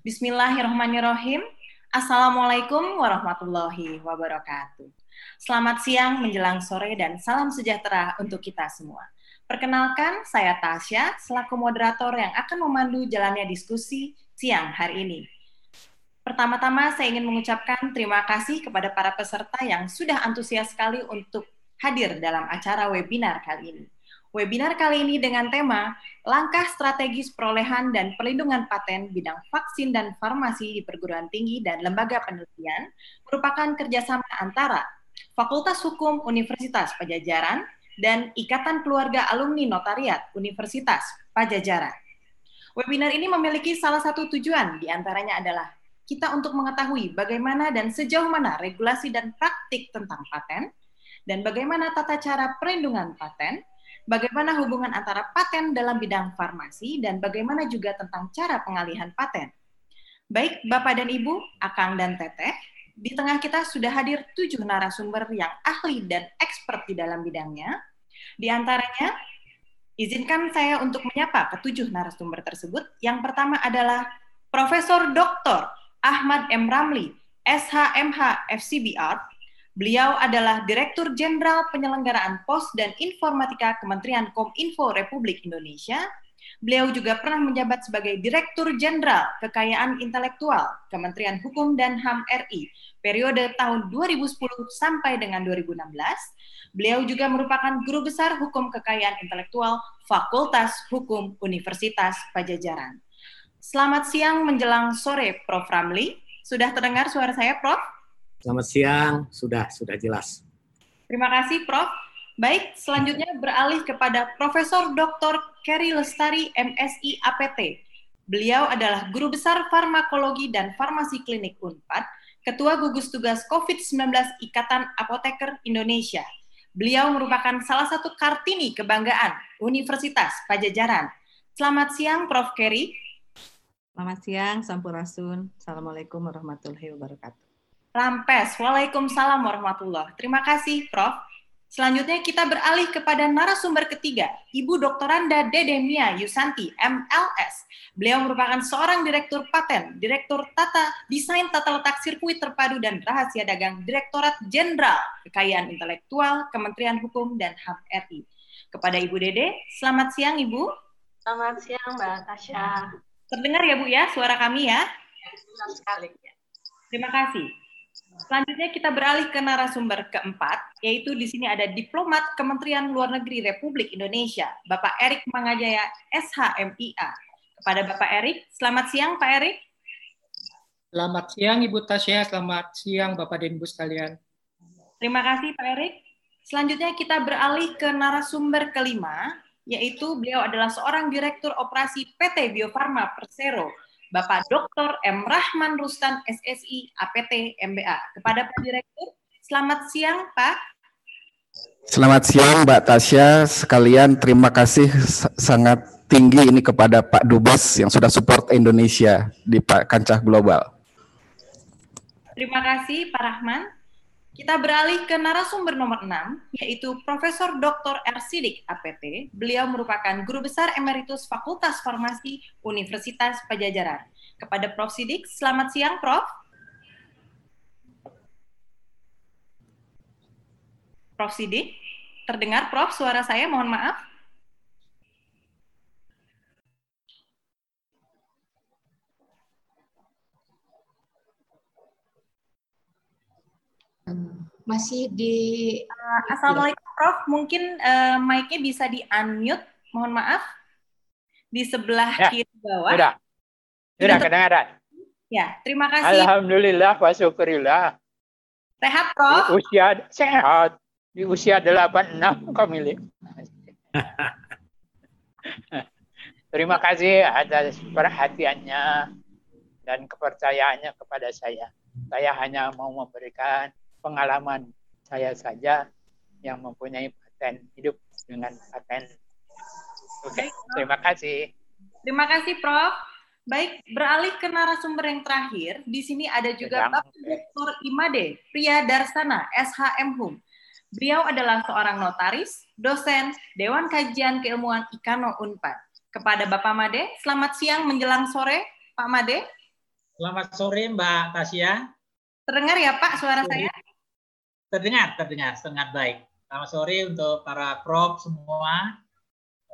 Bismillahirrahmanirrahim. Assalamualaikum warahmatullahi wabarakatuh. Selamat siang menjelang sore dan salam sejahtera untuk kita semua. Perkenalkan, saya Tasya, selaku moderator yang akan memandu jalannya diskusi siang hari ini. Pertama-tama saya ingin mengucapkan terima kasih kepada para peserta yang sudah antusias sekali untuk hadir dalam acara webinar kali ini. Webinar kali ini dengan tema Langkah Strategis Perolehan dan Perlindungan Paten Bidang Vaksin dan Farmasi di Perguruan Tinggi dan Lembaga Penelitian merupakan kerjasama antara Fakultas Hukum Universitas Pajajaran dan Ikatan Keluarga Alumni Notariat Universitas Pajajaran. Webinar ini memiliki salah satu tujuan, di antaranya adalah kita untuk mengetahui bagaimana dan sejauh mana regulasi dan praktik tentang paten, dan bagaimana tata cara perlindungan paten, bagaimana hubungan antara paten dalam bidang farmasi, dan bagaimana juga tentang cara pengalihan paten. Baik Bapak dan Ibu, Akang dan Teteh, di tengah kita sudah hadir tujuh narasumber yang ahli dan expert di dalam bidangnya. Di antaranya, izinkan saya untuk menyapa ketujuh narasumber tersebut. Yang pertama adalah Profesor Dr. Ahmad M. Ramli, SHMH FCBR. Beliau adalah Direktur Jenderal Penyelenggaraan Pos dan Informatika Kementerian Kominfo Republik Indonesia. Beliau juga pernah menjabat sebagai Direktur Jenderal Kekayaan Intelektual Kementerian Hukum dan HAM RI periode tahun 2010 sampai dengan 2016. Beliau juga merupakan Guru Besar Hukum Kekayaan Intelektual Fakultas Hukum Universitas Pajajaran. Selamat siang menjelang sore, Prof. Ramli. Sudah terdengar suara saya, Prof? Selamat siang, sudah, sudah jelas. Terima kasih, Prof. Baik, selanjutnya beralih kepada Profesor Dr. Kerry Lestari, MSI APT. Beliau adalah Guru Besar Farmakologi dan Farmasi Klinik UNPAD, Ketua Gugus Tugas COVID-19 Ikatan Apoteker Indonesia. Beliau merupakan salah satu Kartini kebanggaan Universitas Pajajaran. Selamat siang, Prof. Kerry. Selamat siang, Sampurasun. Assalamualaikum warahmatullahi wabarakatuh. Rampes, Waalaikumsalam warahmatullahi Terima kasih, Prof. Selanjutnya kita beralih kepada narasumber ketiga, Ibu Doktoranda Dedemia Yusanti, MLS. Beliau merupakan seorang direktur paten, direktur tata desain tata letak sirkuit terpadu dan rahasia dagang Direktorat Jenderal Kekayaan Intelektual Kementerian Hukum dan HAM RI. Kepada Ibu Dede, selamat siang Ibu. Selamat siang Mbak Tasya. Terdengar ya Bu ya suara kami ya? Sekali. Ya. Terima kasih. Selanjutnya kita beralih ke narasumber keempat, yaitu di sini ada diplomat Kementerian Luar Negeri Republik Indonesia, Bapak Erik Mangajaya, SHMIA. Kepada Bapak Erik, selamat siang Pak Erik. Selamat siang Ibu Tasya, selamat siang Bapak dan Ibu sekalian. Terima kasih Pak Erik. Selanjutnya kita beralih ke narasumber kelima, yaitu beliau adalah seorang Direktur Operasi PT Bio Farma Persero, Bapak Dr. M. Rahman Rustan SSI APT MBA. Kepada Pak Direktur, selamat siang Pak. Selamat siang Mbak Tasya, sekalian terima kasih sangat tinggi ini kepada Pak Dubes yang sudah support Indonesia di kancah global. Terima kasih Pak Rahman. Kita beralih ke narasumber nomor 6, yaitu Profesor Dr. R. Sidik, APT. Beliau merupakan Guru Besar Emeritus Fakultas Farmasi Universitas Pajajaran. Kepada Prof. Sidik, selamat siang, Prof. Prof. Sidik, terdengar Prof. suara saya, mohon maaf. Masih di uh, Assalamualaikum Prof, mungkin uh, mic-nya bisa di unmute, mohon maaf. Di sebelah ya, kiri bawah. Udah. Sudah kedengaran? Ya, terima kasih. Alhamdulillah wa syukurillah. Sehat, Prof? Di usia sehat. Di usia 86 kami lihat. Terima kasih atas perhatiannya dan kepercayaannya kepada saya. Saya hanya mau memberikan pengalaman saya saja yang mempunyai paten hidup dengan paten. Oke, terima kasih. Terima kasih, Prof. Baik, beralih ke narasumber yang terakhir. Di sini ada juga Bapak Dr. Imade Pria Darsana, SHM Hum. Beliau adalah seorang notaris, dosen, Dewan Kajian Keilmuan Ikano Unpad. Kepada Bapak Made, selamat siang menjelang sore, Pak Made. Selamat sore, Mbak Tasya. Terdengar ya, Pak, suara saya? Terdengar, terdengar, sangat baik. Selamat sore untuk para prof semua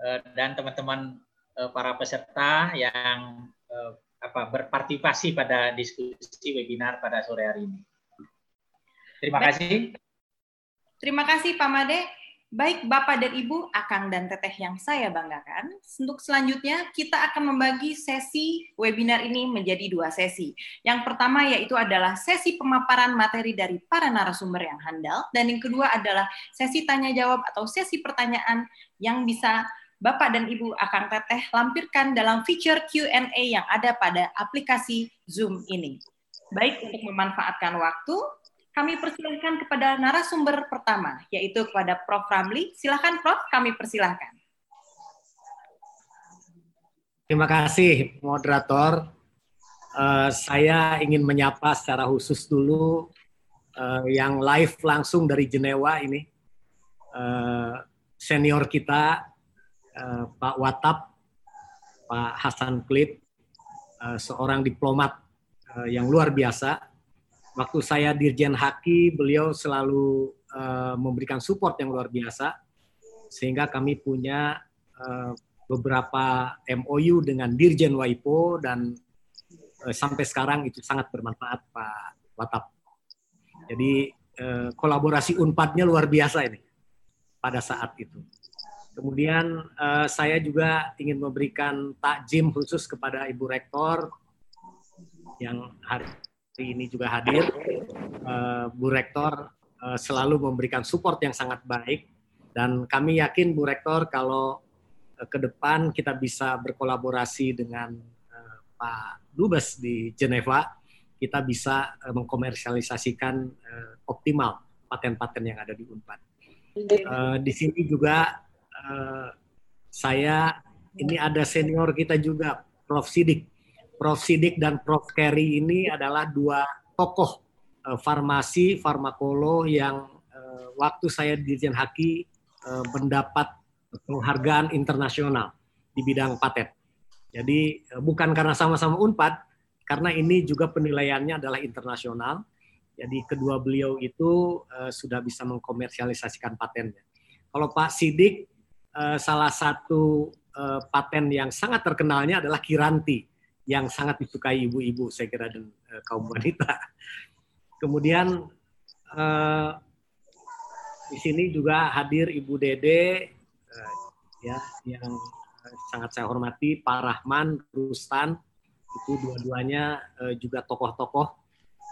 eh, dan teman-teman eh, para peserta yang Eh, apa berpartisipasi pada diskusi webinar pada sore hari ini. Terima kasih. Terima kasih Pak Made. Baik Bapak dan Ibu, Akang dan Teteh yang saya banggakan, untuk selanjutnya kita akan membagi sesi webinar ini menjadi dua sesi. Yang pertama yaitu adalah sesi pemaparan materi dari para narasumber yang handal, dan yang kedua adalah sesi tanya jawab atau sesi pertanyaan yang bisa Bapak dan Ibu akan teteh lampirkan dalam fitur Q&A yang ada pada aplikasi Zoom ini. Baik untuk memanfaatkan waktu, kami persilahkan kepada narasumber pertama, yaitu kepada Prof. Ramli. Silakan Prof, kami persilahkan. Terima kasih, moderator. Uh, saya ingin menyapa secara khusus dulu uh, yang live langsung dari Jenewa ini, uh, senior kita uh, Pak Watap, Pak Hasan Klip, uh, seorang diplomat uh, yang luar biasa. Waktu saya Dirjen Haki, beliau selalu uh, memberikan support yang luar biasa, sehingga kami punya uh, beberapa MOU dengan Dirjen Waipo dan uh, sampai sekarang itu sangat bermanfaat Pak Watap. Jadi uh, kolaborasi Unpadnya luar biasa ini pada saat itu. Kemudian uh, saya juga ingin memberikan takjim khusus kepada Ibu Rektor yang hari ini juga hadir. Uh, Bu Rektor uh, selalu memberikan support yang sangat baik dan kami yakin Bu Rektor kalau uh, ke depan kita bisa berkolaborasi dengan uh, Pak Dubes di Geneva, kita bisa uh, mengkomersialisasikan uh, optimal paten-paten yang ada di Unpad. Uh, di sini juga Eh, saya ini ada senior kita juga, Prof. Sidik. Prof. Sidik dan Prof. Kerry ini adalah dua tokoh uh, farmasi, farmakolo yang uh, waktu saya di Dirjen Haki uh, mendapat penghargaan internasional di bidang paten. Jadi bukan karena sama-sama Unpad, karena ini juga penilaiannya adalah internasional. Jadi kedua beliau itu uh, sudah bisa mengkomersialisasikan patennya. Kalau Pak Sidik uh, salah satu uh, paten yang sangat terkenalnya adalah Kiranti yang sangat disukai ibu-ibu saya kira dan uh, kaum wanita. Kemudian uh, di sini juga hadir Ibu Dede uh, ya yang sangat saya hormati Pak Rahman Rustan itu dua-duanya uh, juga tokoh-tokoh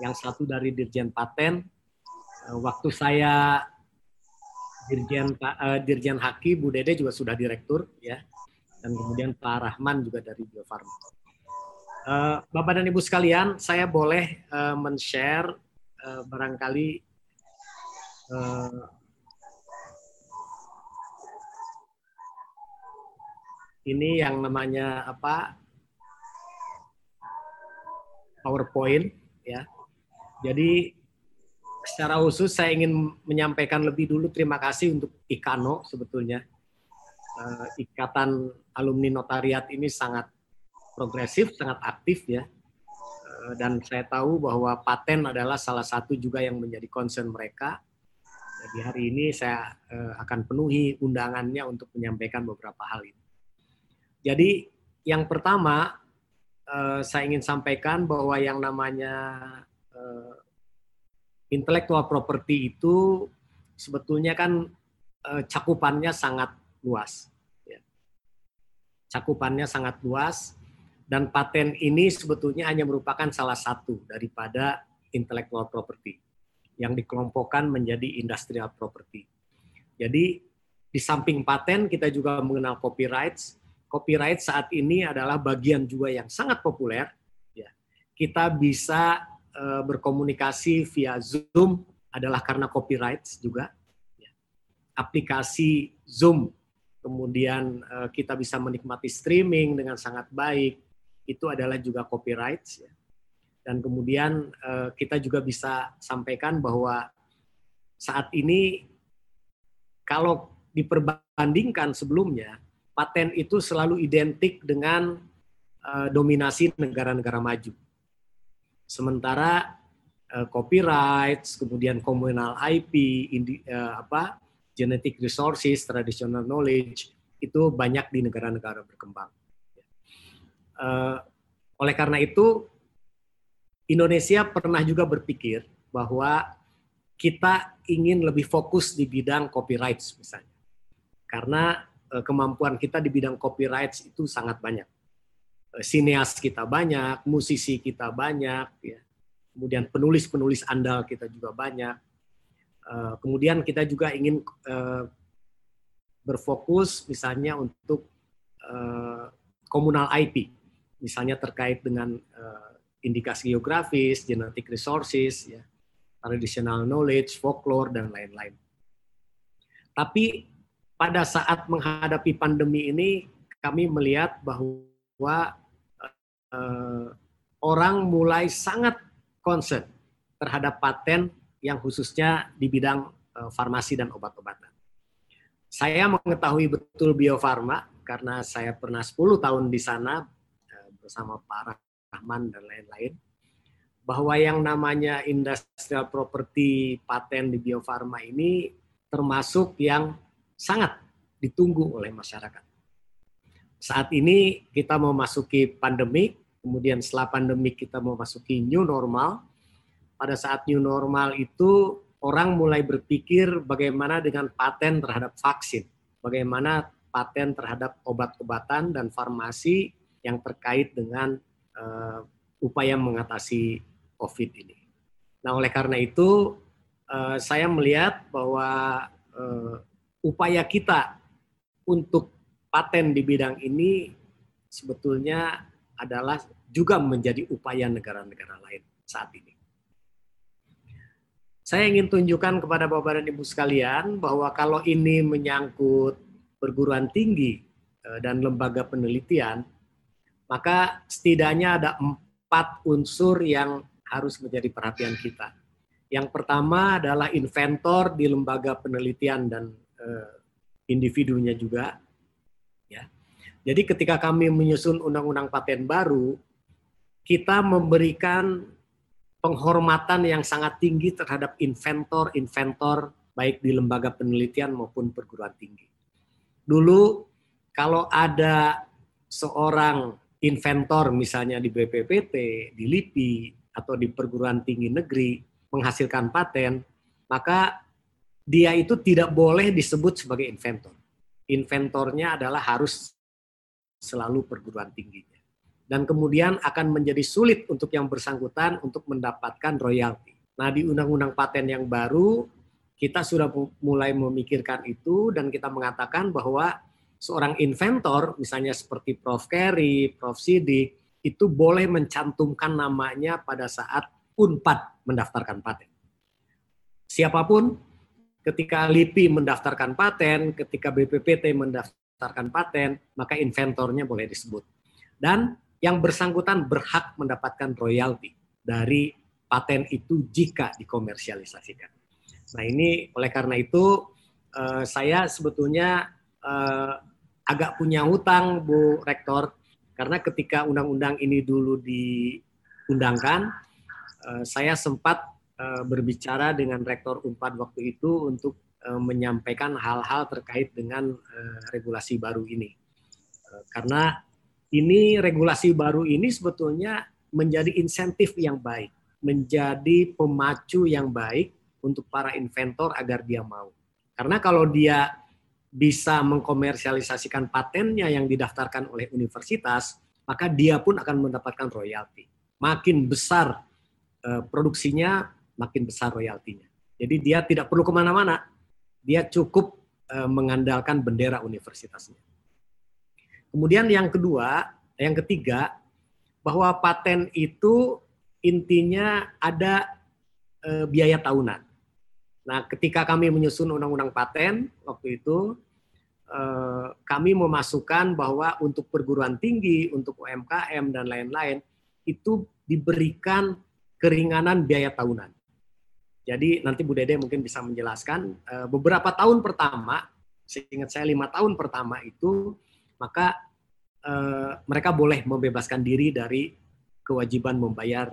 yang satu dari Dirjen Paten. Uh, waktu saya Dirjen uh, Dirjen Haki Bu Dede juga sudah direktur ya dan kemudian Pak Rahman juga dari Bio Farma. Uh, Bapak dan Ibu sekalian, saya boleh uh, men-share uh, barangkali uh, ini yang namanya apa PowerPoint ya. Jadi secara khusus saya ingin menyampaikan lebih dulu terima kasih untuk Ikano sebetulnya. Ikatan Alumni Notariat ini sangat progresif, sangat aktif ya. Uh, dan saya tahu bahwa paten adalah salah satu juga yang menjadi concern mereka. Jadi hari ini saya uh, akan penuhi undangannya untuk menyampaikan beberapa hal ini. Jadi yang pertama uh, saya ingin sampaikan bahwa yang namanya intellectual property itu sebetulnya kan eh, cakupannya sangat luas. Ya. Cakupannya sangat luas Dan paten ini sebetulnya hanya merupakan salah satu daripada intellectual property yang dikelompokkan menjadi industrial property. Jadi di samping paten kita juga mengenal copyrights. Copyright saat ini adalah bagian juga yang sangat populer. Ya, kita bisa uh, berkomunikasi via Zoom adalah karena copyrights juga. Ya. Aplikasi Zoom, kemudian uh, kita bisa menikmati streaming dengan sangat baik itu adalah juga copyright. Ya. Dan kemudian eh, kita juga bisa sampaikan bahwa saat ini kalau diperbandingkan sebelumnya, paten itu selalu identik dengan eh, dominasi negara-negara maju. Sementara uh, copyright, kemudian communal IP, indi, apa, genetic resources, traditional knowledge itu banyak di negara-negara berkembang. Uh, oleh karena itu, Indonesia pernah juga berpikir bahwa kita ingin lebih fokus di bidang copyright misalnya. Karena uh, kemampuan kita di bidang copyright itu sangat banyak. Uh, sineas kita banyak, musisi kita banyak, ya. kemudian penulis-penulis andal kita juga banyak. Kemudian kita juga ingin berfokus misalnya untuk uh, komunal IP misalnya terkait dengan uh, indikasi geografis, genetic resources, ya, traditional knowledge, folklore dan lain-lain. Tapi pada saat menghadapi pandemi ini, kami melihat bahwa uh, orang mulai sangat concern terhadap paten yang khususnya di bidang uh, farmasi dan obat-obatan. Saya mengetahui betul biofarma karena saya pernah 10 tahun di sana bersama Pak Rahman dan lain-lain bahwa yang namanya industrial property paten di Bio Farma ini termasuk yang sangat ditunggu oleh masyarakat. Saat ini kita mau masuki pandemi, kemudian setelah pandemi kita mau masuki new normal. Pada saat new normal itu orang mulai berpikir bagaimana dengan paten terhadap vaksin, bagaimana paten terhadap obat-obatan dan farmasi yang terkait dengan uh, upaya mengatasi COVID ini. Nah, oleh karena itu, uh, saya melihat bahwa uh, upaya kita untuk paten di bidang ini sebetulnya adalah juga menjadi upaya negara-negara lain saat ini. Saya ingin tunjukkan kepada Bapak dan Ibu sekalian bahwa kalau ini menyangkut perguruan tinggi dan lembaga penelitian, maka setidaknya ada empat unsur yang harus menjadi perhatian kita. Yang pertama adalah inventor di lembaga penelitian dan eh, individunya juga. Ya. Jadi ketika kami menyusun undang-undang paten baru, kita memberikan penghormatan yang sangat tinggi terhadap inventor-inventor baik di lembaga penelitian maupun perguruan tinggi. Dulu kalau ada seorang inventor misalnya di BPPT, di LIPI, atau di perguruan tinggi negeri menghasilkan paten, maka dia itu tidak boleh disebut sebagai inventor. Inventornya adalah harus selalu perguruan tingginya. Dan kemudian akan menjadi sulit untuk yang bersangkutan untuk mendapatkan royalti. Nah, di undang-undang paten yang baru, kita sudah mulai memikirkan itu dan kita mengatakan bahwa seorang inventor, misalnya seperti Prof. Kerry, Prof. Sidik, itu boleh mencantumkan namanya pada saat UNPAD mendaftarkan paten. Siapa pun, ketika LIPI mendaftarkan paten, ketika BPPT mendaftarkan paten, maka inventornya boleh disebut. Dan yang bersangkutan berhak mendapatkan royalti dari paten itu jika dikomersialisasikan. Nah ini oleh karena itu eh, saya sebetulnya eh, agak punya hutang Bu Rektor karena ketika undang-undang ini dulu diundangkan eh, saya sempat eh, berbicara dengan Rektor Unpad waktu itu untuk eh, menyampaikan hal-hal terkait dengan regulasi baru ini. Karena ini regulasi baru ini sebetulnya menjadi insentif yang baik, menjadi pemacu yang baik untuk para inventor agar dia mau. Karena kalau dia bisa mengkomersialisasikan patennya yang didaftarkan oleh universitas, maka dia pun akan mendapatkan royalti. Makin besar uh, produksinya, makin besar royaltinya. Jadi dia tidak perlu ke mana-mana, dia cukup uh, mengandalkan bendera universitasnya. Kemudian yang kedua, yang ketiga, bahwa paten itu intinya ada uh, biaya tahunan. Nah, ketika kami menyusun undang-undang paten waktu itu, eh, kami memasukkan bahwa untuk perguruan tinggi, untuk UMKM dan lain-lain itu diberikan keringanan biaya tahunan. Jadi nanti Bu Dede mungkin bisa menjelaskan eh, beberapa tahun pertama, seingat saya lima tahun pertama itu, maka eh, mereka boleh membebaskan diri dari kewajiban membayar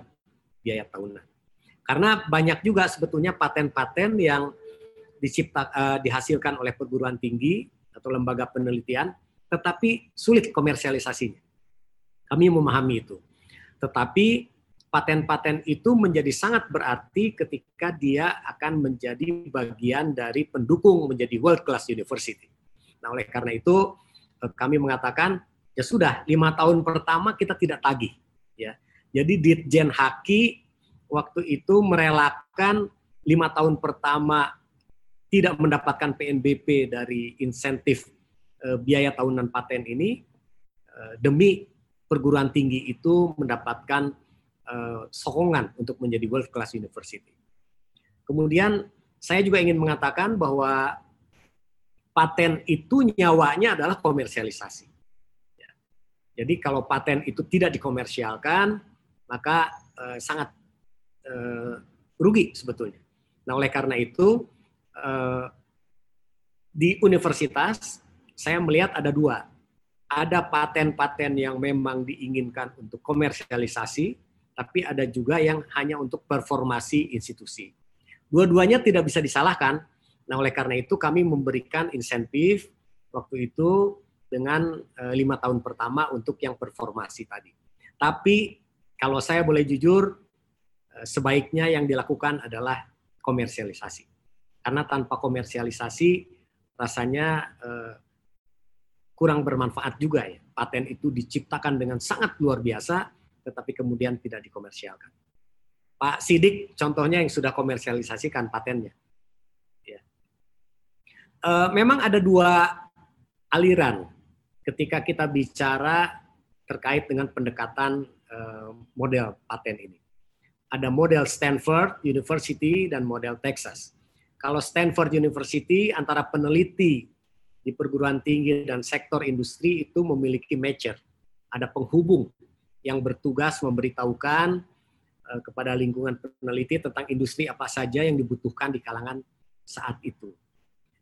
biaya tahunan. Karena banyak juga sebetulnya paten-paten yang dicipta, uh, dihasilkan oleh perguruan tinggi atau lembaga penelitian, tetapi sulit komersialisasinya. Kami memahami itu. Tetapi paten-paten itu menjadi sangat berarti ketika dia akan menjadi bagian dari pendukung menjadi world class university. Nah, oleh karena itu eh, kami mengatakan ya sudah lima tahun pertama kita tidak tagih, ya. Jadi Ditjen Haki waktu itu merelakan lima tahun pertama tidak mendapatkan PNBP dari insentif eh, biaya tahunan paten ini eh, demi perguruan tinggi itu mendapatkan eh, sokongan untuk menjadi world class university. Kemudian saya juga ingin mengatakan bahwa paten itu nyawanya adalah komersialisasi. Ya. Jadi kalau paten itu tidak dikomersialkan, maka sangat uh, rugi sebetulnya. Nah, oleh karena itu uh, di universitas saya melihat ada dua. Ada paten-paten yang memang diinginkan untuk komersialisasi, tapi ada juga yang hanya untuk performasi institusi. Dua-duanya tidak bisa disalahkan. Nah, oleh karena itu kami memberikan insentif waktu itu dengan uh, lima tahun pertama untuk yang performasi tadi. Tapi kalau saya boleh jujur, Eh, sebaiknya yang dilakukan adalah komersialisasi. Karena tanpa komersialisasi rasanya eh, kurang bermanfaat juga ya. Paten itu diciptakan dengan sangat luar biasa, tetapi kemudian tidak dikomersialkan. Pak Sidik contohnya yang sudah komersialisasikan patennya. Ya. Eh, memang ada dua aliran ketika kita bicara terkait dengan pendekatan model paten ini ada model Stanford University dan model Texas. Kalau Stanford University antara peneliti di perguruan tinggi dan sektor industri itu memiliki matcher. Ada penghubung yang bertugas memberitahukan eh, kepada lingkungan peneliti tentang industri apa saja yang dibutuhkan di kalangan saat itu.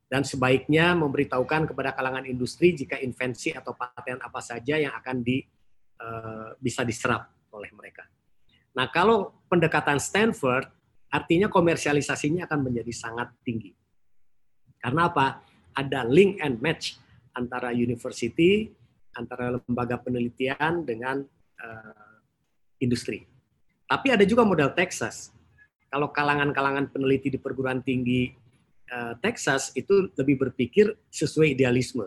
Dan sebaiknya memberitahukan kepada kalangan industri jika invensi atau paten apa saja yang akan di, uh, bisa diserap oleh mereka. Nah, kalau pendekatan Stanford, artinya komersialisasinya akan menjadi sangat tinggi. Karena apa? Ada link and match antara university, antara lembaga penelitian dengan uh, industri. Tapi ada juga model Texas. Kalau kalangan-kalangan peneliti di perguruan tinggi uh, Texas itu lebih berpikir sesuai idealisme.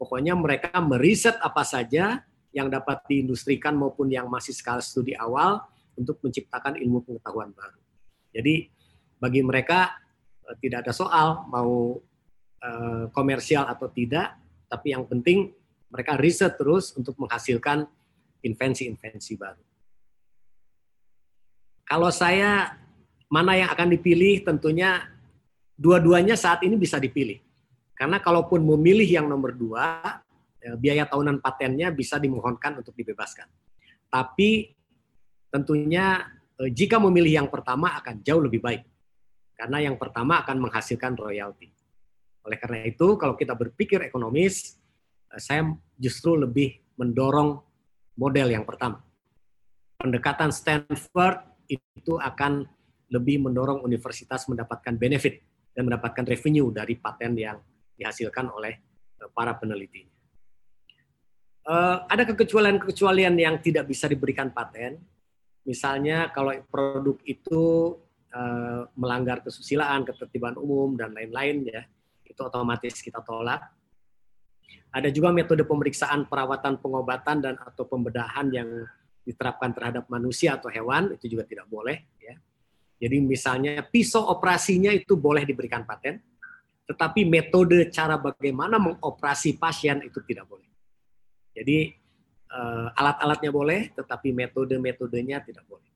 Pokoknya mereka meriset apa saja yang dapat diindustrikan maupun yang masih skala studi awal, untuk menciptakan ilmu pengetahuan baru. Jadi bagi mereka eh, tidak ada soal mau eh, komersial atau tidak, tapi yang penting mereka riset terus untuk menghasilkan invensi-invensi baru. Kalau saya mana yang akan dipilih tentunya dua-duanya saat ini bisa dipilih. Karena kalaupun memilih yang nomor dua, eh, biaya tahunan patennya bisa dimohonkan untuk dibebaskan. Tapi tentunya eh, jika memilih yang pertama akan jauh lebih baik. Karena yang pertama akan menghasilkan royalti. Oleh karena itu, kalau kita berpikir ekonomis, eh, saya justru lebih mendorong model yang pertama. Pendekatan Stanford itu akan lebih mendorong universitas mendapatkan benefit dan mendapatkan revenue dari paten yang dihasilkan oleh eh, para peneliti. ada kekecualian-kekecualian yang tidak bisa diberikan paten, Misalnya kalau produk itu uh, melanggar kesusilaan, ketertiban umum dan lain-lain ya, itu otomatis kita tolak. Ada juga metode pemeriksaan perawatan pengobatan dan atau pembedahan yang diterapkan terhadap manusia atau hewan itu juga tidak boleh ya. Jadi misalnya pisau operasinya itu boleh diberikan paten, tetapi metode cara bagaimana mengoperasi pasien itu tidak boleh. Jadi uh, alat-alatnya boleh, tetapi metode-metodenya tidak boleh.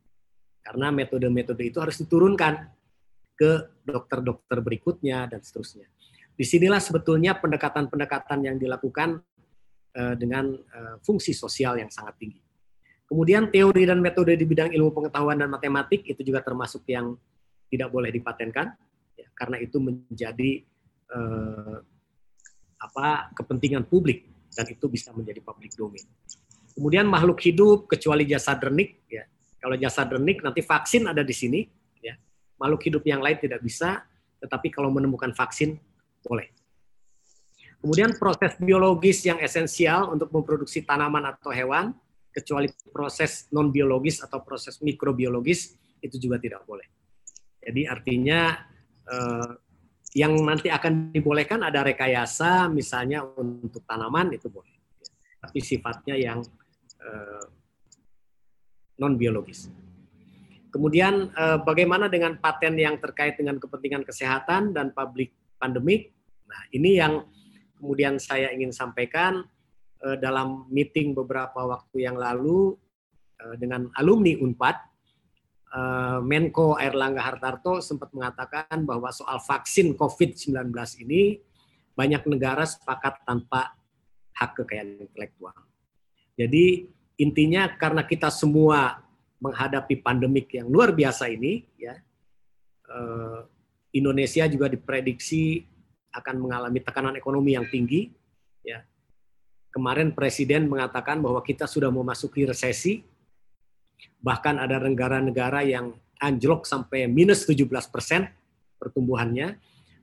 Karena metode-metode itu harus diturunkan ke dokter-dokter berikutnya dan seterusnya. Di sinilah sebetulnya pendekatan-pendekatan yang dilakukan uh, dengan uh, fungsi sosial yang sangat tinggi. Kemudian teori dan metode di bidang ilmu pengetahuan dan matematik itu juga termasuk yang tidak boleh dipatenkan, ya, karena itu menjadi eh, apa kepentingan publik dan itu bisa menjadi public domain. Kemudian makhluk hidup kecuali jasa dernik, ya. Kalau jasa dernik nanti vaksin ada di sini, ya. Makhluk hidup yang lain tidak bisa, tetapi kalau menemukan vaksin boleh. Kemudian proses biologis yang esensial untuk memproduksi tanaman atau hewan kecuali proses non biologis atau proses mikrobiologis itu juga tidak boleh. Jadi artinya eh, yang nanti akan dibolehkan ada rekayasa misalnya untuk tanaman itu boleh, tapi sifatnya yang eh, non biologis. Kemudian eh, bagaimana dengan paten yang terkait dengan kepentingan kesehatan dan publik pandemik? Nah ini yang kemudian saya ingin sampaikan uh, dalam meeting beberapa waktu yang lalu dengan alumni Unpad, Menko Erlangga Hartarto sempat mengatakan bahwa soal vaksin COVID-19 ini banyak negara sepakat tanpa hak kekayaan intelektual. Jadi intinya karena kita semua menghadapi pandemik yang luar biasa ini, ya Indonesia juga diprediksi akan mengalami tekanan ekonomi yang tinggi, ya kemarin Presiden mengatakan bahwa kita sudah memasuki resesi, bahkan ada negara-negara yang anjlok sampai minus 17 persen pertumbuhannya.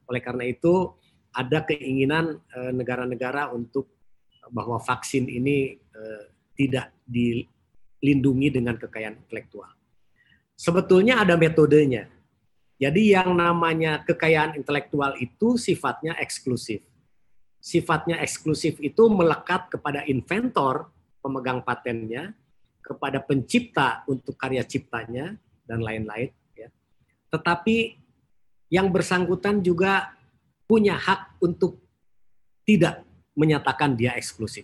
Oleh karena itu, ada keinginan eh, negara-negara untuk bahwa vaksin ini eh, tidak dilindungi dengan kekayaan intelektual. Sebetulnya ada metodenya. Jadi yang namanya kekayaan intelektual itu sifatnya eksklusif sifatnya eksklusif itu melekat kepada inventor pemegang patennya, kepada pencipta untuk karya ciptanya dan lain-lain. Ya. Tetapi yang bersangkutan juga punya hak untuk tidak menyatakan dia eksklusif.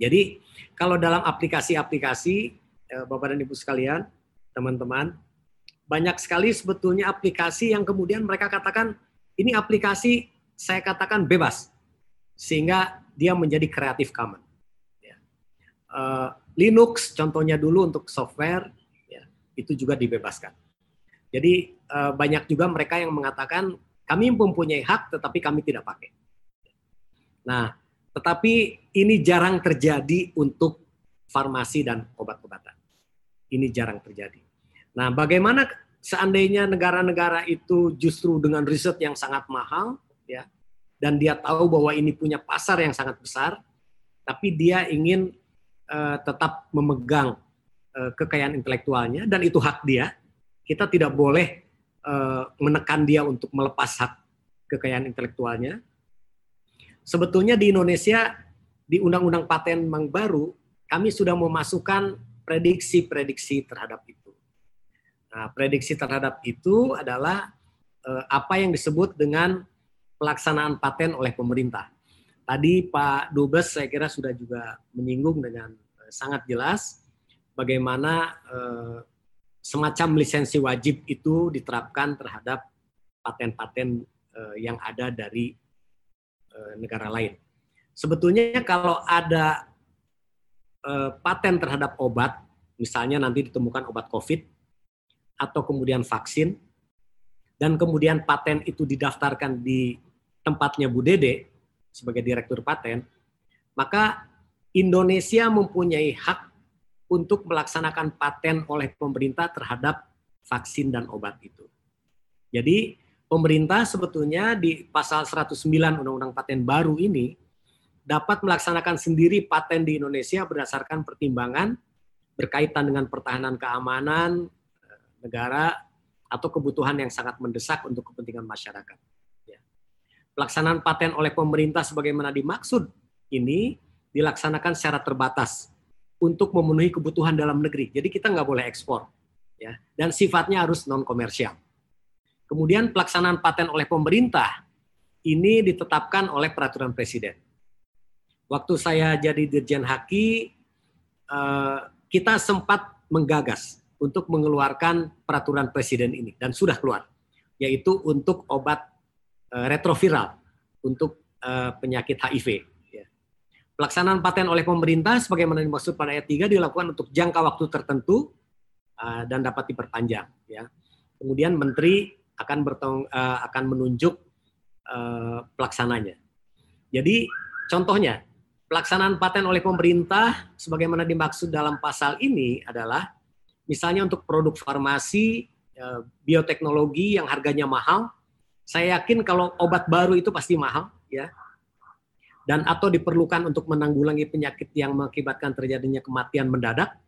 Jadi kalau dalam aplikasi-aplikasi, eh, Bapak dan Ibu sekalian, teman-teman, banyak sekali sebetulnya aplikasi yang kemudian mereka katakan ini aplikasi saya katakan bebas sehingga dia menjadi Creative Commons. Ya. Uh, Linux contohnya dulu untuk software ya, itu juga dibebaskan. Jadi uh, banyak juga mereka yang mengatakan kami mempunyai hak tetapi kami tidak pakai. Nah, tetapi ini jarang terjadi untuk farmasi dan obat-obatan. Ini jarang terjadi. Nah, bagaimana seandainya negara-negara itu justru dengan riset yang sangat mahal, ya, dan dia tahu bahwa ini punya pasar yang sangat besar, tapi dia ingin uh, tetap memegang uh, kekayaan intelektualnya dan itu hak dia. Kita tidak boleh uh, menekan dia untuk melepas hak kekayaan intelektualnya. Sebetulnya di Indonesia di Undang-Undang Paten yang baru kami sudah memasukkan prediksi-prediksi terhadap itu. Nah, prediksi terhadap itu adalah apa yang disebut dengan pelaksanaan paten oleh pemerintah. Tadi Pak Dubes saya kira sudah juga menyinggung dengan eh, sangat jelas bagaimana eh, semacam lisensi wajib itu diterapkan terhadap paten-paten eh, yang ada dari eh, negara lain. Sebetulnya kalau ada eh, paten terhadap obat, misalnya nanti ditemukan obat COVID atau kemudian vaksin, dan kemudian paten itu didaftarkan di tempatnya Bu Dede sebagai direktur paten, maka Indonesia mempunyai hak untuk melaksanakan paten oleh pemerintah terhadap vaksin dan obat itu. Jadi pemerintah sebetulnya di pasal 109 Undang-Undang Paten baru ini dapat melaksanakan sendiri paten di Indonesia berdasarkan pertimbangan berkaitan dengan pertahanan keamanan eh, negara atau kebutuhan yang sangat mendesak untuk kepentingan masyarakat pelaksanaan paten oleh pemerintah sebagaimana dimaksud ini dilaksanakan secara terbatas untuk memenuhi kebutuhan dalam negeri. Jadi kita nggak boleh ekspor, ya. Dan sifatnya harus non komersial. Kemudian pelaksanaan paten oleh pemerintah ini ditetapkan oleh peraturan presiden. Waktu saya jadi Dirjen Haki, eh, kita sempat menggagas untuk mengeluarkan peraturan presiden ini dan sudah keluar, yaitu untuk obat eh, retroviral untuk eh, penyakit HIV. Ya. Pelaksanaan paten oleh pemerintah sebagaimana dimaksud pada ayat 3 dilakukan untuk jangka waktu tertentu dan dapat diperpanjang. Ya. Kemudian menteri akan bertong, akan menunjuk pelaksananya. Jadi contohnya pelaksanaan paten oleh pemerintah sebagaimana dimaksud dalam pasal ini adalah misalnya untuk produk farmasi, eh, bioteknologi yang harganya mahal, saya yakin kalau obat baru itu pasti mahal, ya. Dan atau diperlukan untuk menanggulangi penyakit yang mengakibatkan terjadinya kematian mendadak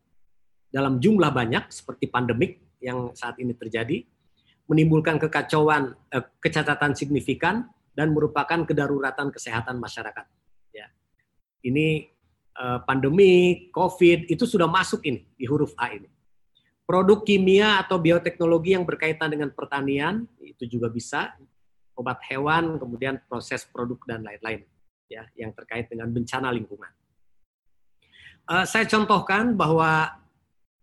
dalam jumlah banyak seperti pandemik yang saat ini terjadi, menimbulkan kekacauan, eh, kecacatan signifikan dan merupakan kedaruratan kesehatan masyarakat ini uh, pandemi, COVID, itu sudah masuk ini di huruf A ini. Produk kimia atau bioteknologi yang berkaitan dengan pertanian itu juga bisa obat hewan, kemudian proses produk dan lain-lain ya yang terkait dengan bencana lingkungan. Uh, saya contohkan bahwa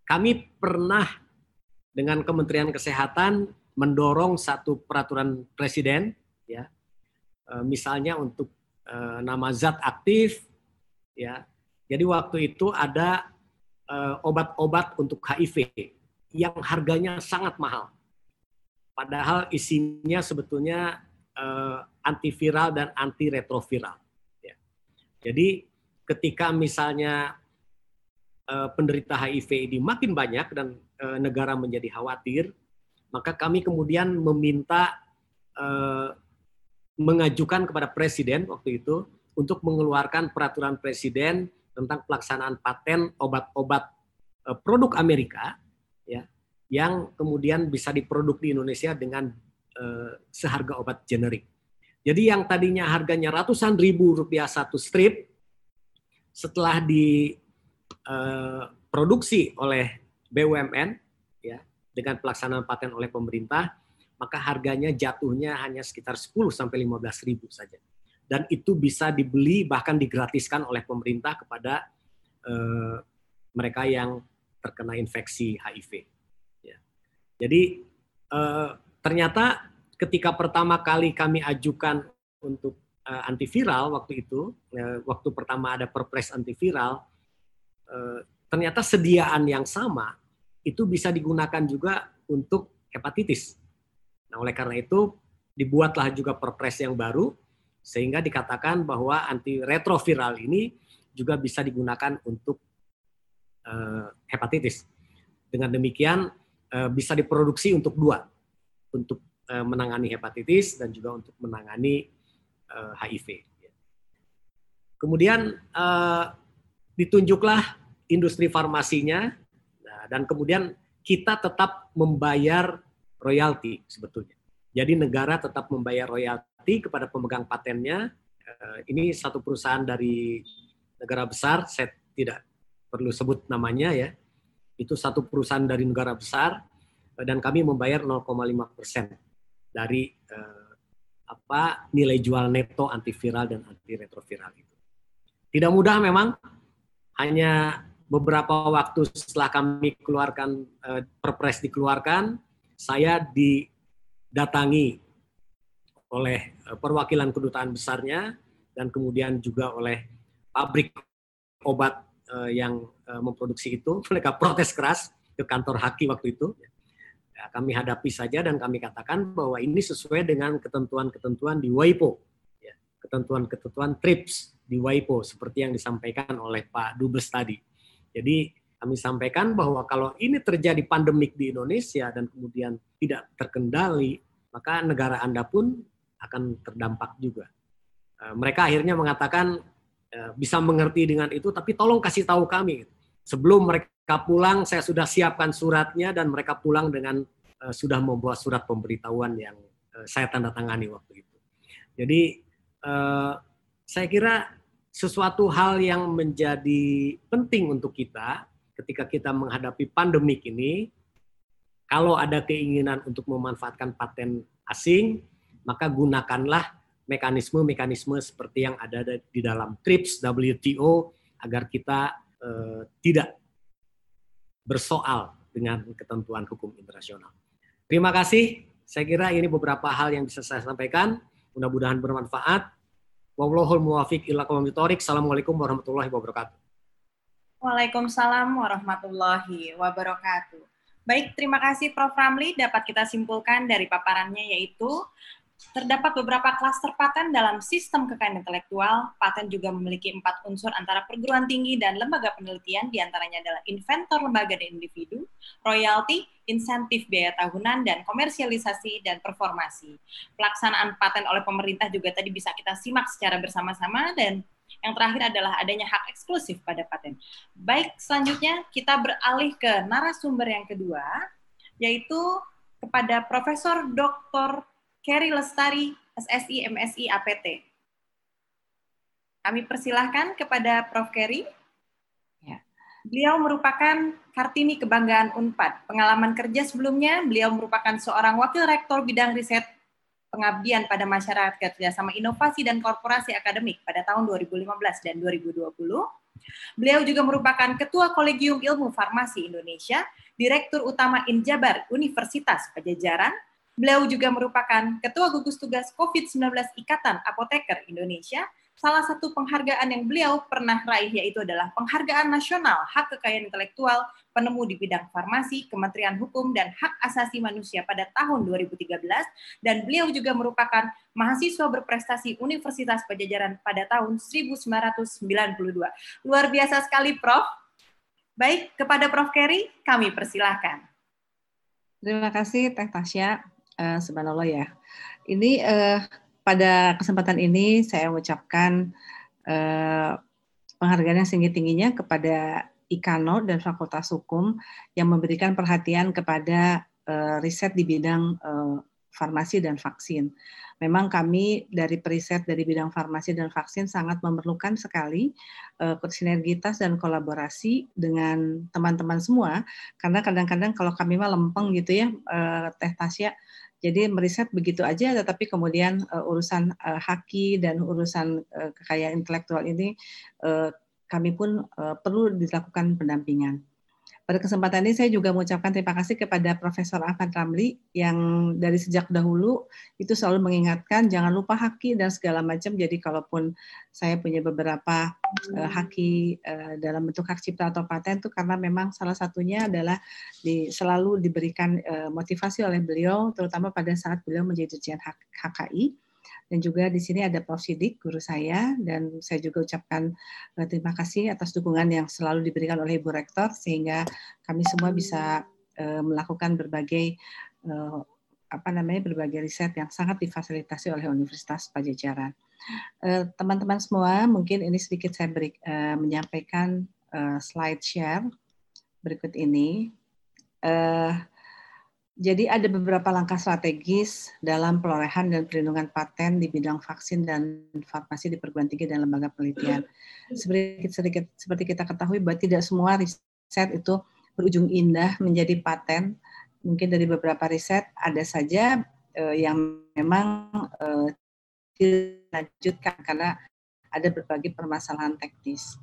kami pernah dengan Kementerian Kesehatan mendorong satu peraturan presiden ya uh, misalnya untuk uh, nama zat aktif ya. Jadi waktu itu ada eh, obat-obat untuk HIV yang harganya sangat mahal. Padahal isinya sebetulnya antiviral dan antiretroviral. Ya. Jadi ketika misalnya penderita HIV ini makin banyak dan negara menjadi khawatir, maka kami kemudian meminta uh, mengajukan kepada presiden waktu itu untuk mengeluarkan peraturan presiden tentang pelaksanaan paten obat-obat eh, produk Amerika ya yang kemudian bisa diproduk di Indonesia dengan uh, seharga obat generik. Jadi yang tadinya harganya ratusan ribu rupiah satu strip setelah diproduksi uh, oleh BUMN ya dengan pelaksanaan paten oleh pemerintah maka harganya jatuhnya hanya sekitar 10 sampai 15 ribu saja dan itu bisa dibeli bahkan digratiskan oleh pemerintah kepada uh, mereka yang terkena infeksi HIV. Ya. Jadi uh, ternyata ketika pertama kali kami ajukan untuk uh, antiviral waktu itu, uh, waktu pertama ada perpres antiviral, uh, ternyata sediaan yang sama itu bisa digunakan juga untuk hepatitis. Nah, oleh karena itu dibuatlah juga perpres yang baru sehingga dikatakan bahwa antiretroviral ini juga bisa digunakan untuk uh, hepatitis. Dengan demikian uh, bisa diproduksi untuk dua, untuk uh, menangani hepatitis dan juga untuk menangani uh, HIV. Kemudian uh, ditunjuklah industri farmasinya dan kemudian kita tetap membayar royalti sebetulnya. Jadi negara tetap membayar royalti kepada pemegang patennya. Eh, ini satu perusahaan dari negara besar, saya tidak perlu sebut namanya ya. Itu satu perusahaan dari negara besar eh, dan kami membayar 0,5 persen dari eh, apa nilai jual neto antiviral dan antiretroviral itu. Tidak mudah memang, hanya beberapa waktu setelah kami keluarkan perpres dikeluarkan, saya didatangi oleh eh, perwakilan kedutaan besarnya dan kemudian juga oleh pabrik obat eh, yang eh, memproduksi itu. Mereka protes keras ke kantor Haki waktu itu. Ya, kami hadapi saja dan kami katakan bahwa ini sesuai dengan ketentuan-ketentuan di WIPO, ya, ketentuan-ketentuan TRIPS di WIPO seperti yang disampaikan oleh Pak Dubes tadi. Jadi kami sampaikan bahwa kalau ini terjadi pandemik di Indonesia dan kemudian tidak terkendali, maka negara Anda pun akan terdampak juga. Eh, mereka akhirnya mengatakan eh, bisa mengerti dengan itu, tapi tolong kasih tahu kami. Sebelum mereka pulang, saya sudah siapkan suratnya dan mereka pulang dengan eh, sudah membuat surat pemberitahuan yang saya tanda tangani waktu itu. Jadi saya kira sesuatu hal yang menjadi penting untuk kita ketika kita menghadapi pandemik ini, kalau ada keinginan untuk memanfaatkan paten asing, maka gunakanlah mekanisme-mekanisme seperti yang ada di dalam TRIPS WTO agar kita eh, tidak bersoal dengan ketentuan hukum internasional. Terima kasih. Saya kira ini beberapa hal yang bisa saya sampaikan. Mudah-mudahan bermanfaat. Wallahul muwafiq ila Assalamualaikum warahmatullahi wabarakatuh. Waalaikumsalam warahmatullahi wabarakatuh. Baik, terima kasih Prof. Ramli. Dapat kita simpulkan dari paparannya yaitu Terdapat beberapa klaster paten dalam sistem kekayaan intelektual. Paten juga memiliki empat unsur antara perguruan tinggi dan lembaga penelitian, di antaranya adalah inventor lembaga dan individu, royalti, insentif biaya tahunan, dan komersialisasi dan performasi. Pelaksanaan paten oleh pemerintah juga tadi bisa kita simak secara bersama-sama, dan yang terakhir adalah adanya hak eksklusif pada paten. Baik, selanjutnya kita beralih ke narasumber yang kedua, yaitu kepada Profesor Dr. Kerry Lestari, SSI MSI APT. Kami persilahkan kepada Prof. Kerry. Ya. Beliau merupakan Kartini Kebanggaan UNPAD. Pengalaman kerja sebelumnya, beliau merupakan seorang wakil rektor bidang riset pengabdian pada masyarakat kerjasama inovasi dan korporasi akademik pada tahun 2015 dan 2020. Beliau juga merupakan Ketua Kolegium Ilmu Farmasi Indonesia, Direktur Utama Injabar Universitas Pajajaran, Beliau juga merupakan Ketua Gugus Tugas COVID-19 Ikatan Apoteker Indonesia. Salah satu penghargaan yang beliau pernah raih yaitu adalah Penghargaan Nasional Hak Kekayaan Intelektual Penemu di Bidang Farmasi Kementerian Hukum dan Hak Asasi Manusia pada tahun 2013 dan beliau juga merupakan mahasiswa berprestasi Universitas Pajajaran pada tahun 1992. Luar biasa sekali Prof. Baik, kepada Prof. Kerry, kami persilahkan. Terima kasih Teh Tasya. Uh, subhanallah ya. Ini uh, pada kesempatan ini saya mengucapkan uh, penghargaan yang tinggi-tingginya kepada Ikano dan Fakultas Hukum yang memberikan perhatian kepada uh, riset di bidang uh, farmasi dan vaksin. Memang kami dari periset dari bidang farmasi dan vaksin sangat memerlukan sekali uh, sinergitas dan kolaborasi dengan teman-teman semua karena kadang-kadang kalau kami mah lempeng gitu ya uh, Teh Tasya jadi meriset begitu aja, tetapi kemudian uh, urusan uh, haki dan urusan uh, kekayaan intelektual ini uh, kami pun uh, perlu dilakukan pendampingan. Pada kesempatan ini saya juga mengucapkan terima kasih kepada Profesor Ahmad Ramli yang dari sejak dahulu itu selalu mengingatkan jangan lupa haki dan segala macam. Jadi kalaupun saya punya beberapa uh, haki uh, dalam bentuk hak cipta atau paten itu karena memang salah satunya adalah di, selalu diberikan uh, motivasi oleh beliau terutama pada saat beliau menjadi dirjen HKI dan juga di sini ada Prof. Sidik, guru saya, dan saya juga ucapkan uh, terima kasih atas dukungan yang selalu diberikan oleh Ibu Rektor, sehingga kami semua bisa uh, melakukan berbagai uh, apa namanya berbagai riset yang sangat difasilitasi oleh Universitas Pajajaran. Teman-teman semua, mungkin ini sedikit saya beri, menyampaikan slide share berikut ini. Jadi ada beberapa langkah strategis dalam perolehan dan perlindungan paten di bidang vaksin dan farmasi di perguruan tinggi dan lembaga penelitian. Seperti, sedikit, seperti kita ketahui bahwa tidak semua riset itu berujung indah menjadi paten. Mungkin dari beberapa riset ada saja eh, yang memang eh, dilanjutkan karena ada berbagai permasalahan teknis.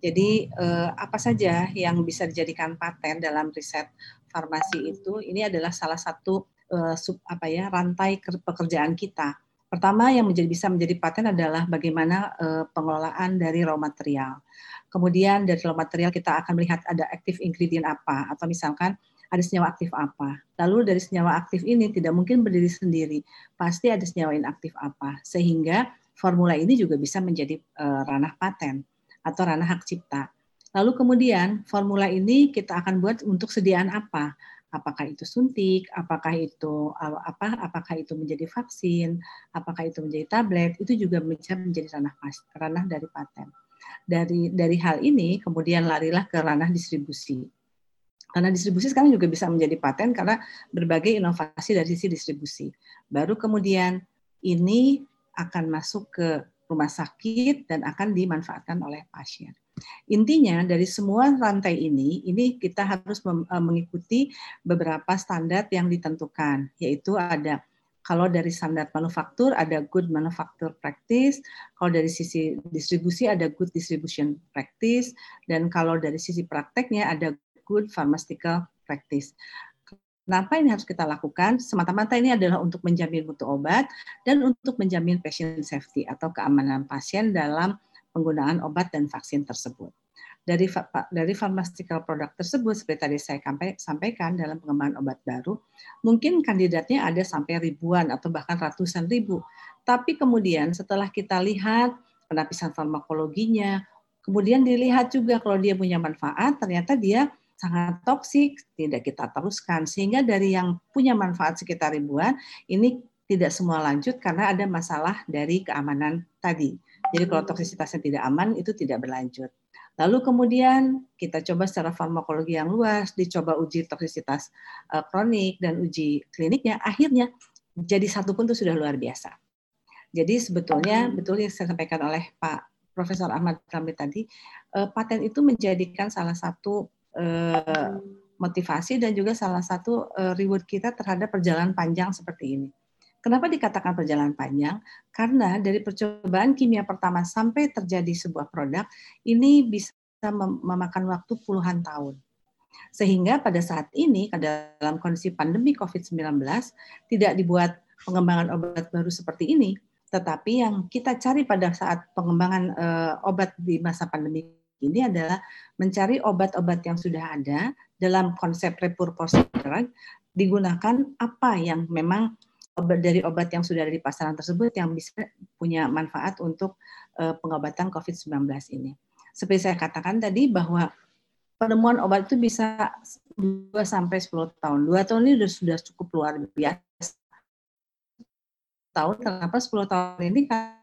Jadi eh, apa saja yang bisa dijadikan paten dalam riset farmasi itu ini adalah salah satu uh, sub apa ya rantai pekerjaan kita. Pertama yang menjadi bisa menjadi paten adalah bagaimana uh, pengelolaan dari raw material. Kemudian dari raw material kita akan melihat ada aktif ingredient apa atau misalkan ada senyawa aktif apa. Lalu dari senyawa aktif ini tidak mungkin berdiri sendiri, pasti ada senyawa inaktif apa. Sehingga formula ini juga bisa menjadi uh, ranah paten atau ranah hak cipta. Lalu kemudian formula ini kita akan buat untuk sediaan apa? Apakah itu suntik, apakah itu apa? Apakah itu menjadi vaksin, apakah itu menjadi tablet? Itu juga bisa menjadi ranah ranah dari paten. Dari dari hal ini kemudian larilah ke ranah distribusi. Karena distribusi sekarang juga bisa menjadi paten karena berbagai inovasi dari sisi distribusi. Baru kemudian ini akan masuk ke rumah sakit dan akan dimanfaatkan oleh pasien. Intinya dari semua rantai ini, ini kita harus eh, mengikuti beberapa standar yang ditentukan, yaitu ada kalau dari standar manufaktur ada good manufacture practice, kalau dari sisi distribusi ada good distribution practice, dan kalau dari sisi prakteknya ada good pharmaceutical practice. Kenapa ini harus kita lakukan? Semata-mata ini adalah untuk menjamin mutu obat dan untuk menjamin patient safety atau keamanan pasien dalam penggunaan obat dan vaksin tersebut. Dari dari pharmaceutical product tersebut, seperti tadi saya sampaikan dalam pengembangan obat baru, mungkin kandidatnya ada sampai ribuan atau bahkan ratusan ribu. Tapi kemudian setelah kita lihat penapisan farmakologinya, kemudian dilihat juga kalau dia punya manfaat, ternyata dia sangat toksik, tidak kita teruskan. Sehingga dari yang punya manfaat sekitar ribuan, ini tidak semua lanjut karena ada masalah dari keamanan tadi. Jadi kalau hmm. toksisitasnya tidak aman, itu tidak berlanjut. Lalu kemudian kita coba secara farmakologi yang luas, dicoba uji toksisitas eh, kronik dan uji kliniknya, akhirnya jadi satu pun itu sudah luar biasa. Jadi sebetulnya hmm. betul yang saya sampaikan oleh Pak Profesor Ahmad Kamil tadi, eh, paten itu menjadikan salah satu Eh, motivasi dan juga salah satu reward kita terhadap perjalanan panjang seperti ini. Kenapa dikatakan perjalanan panjang? Karena dari percobaan kimia pertama sampai terjadi sebuah produk, ini bisa memakan waktu puluhan tahun. Sehingga pada saat ini, dalam kondisi pandemi COVID-19, tidak dibuat pengembangan obat baru seperti ini, tetapi yang kita cari pada saat pengembangan uh, obat di masa pandemi ini adalah mencari obat-obat yang sudah ada dalam konsep repurpose drug digunakan apa yang memang obat dari obat yang sudah ada di pasaran tersebut yang bisa punya manfaat untuk uh, pengobatan COVID-19 ini. Seperti saya katakan tadi bahwa penemuan obat itu bisa 2 sampai 10 tahun. 2 tahun ini sudah cukup luar biasa. Tahun kenapa 10 tahun ini kan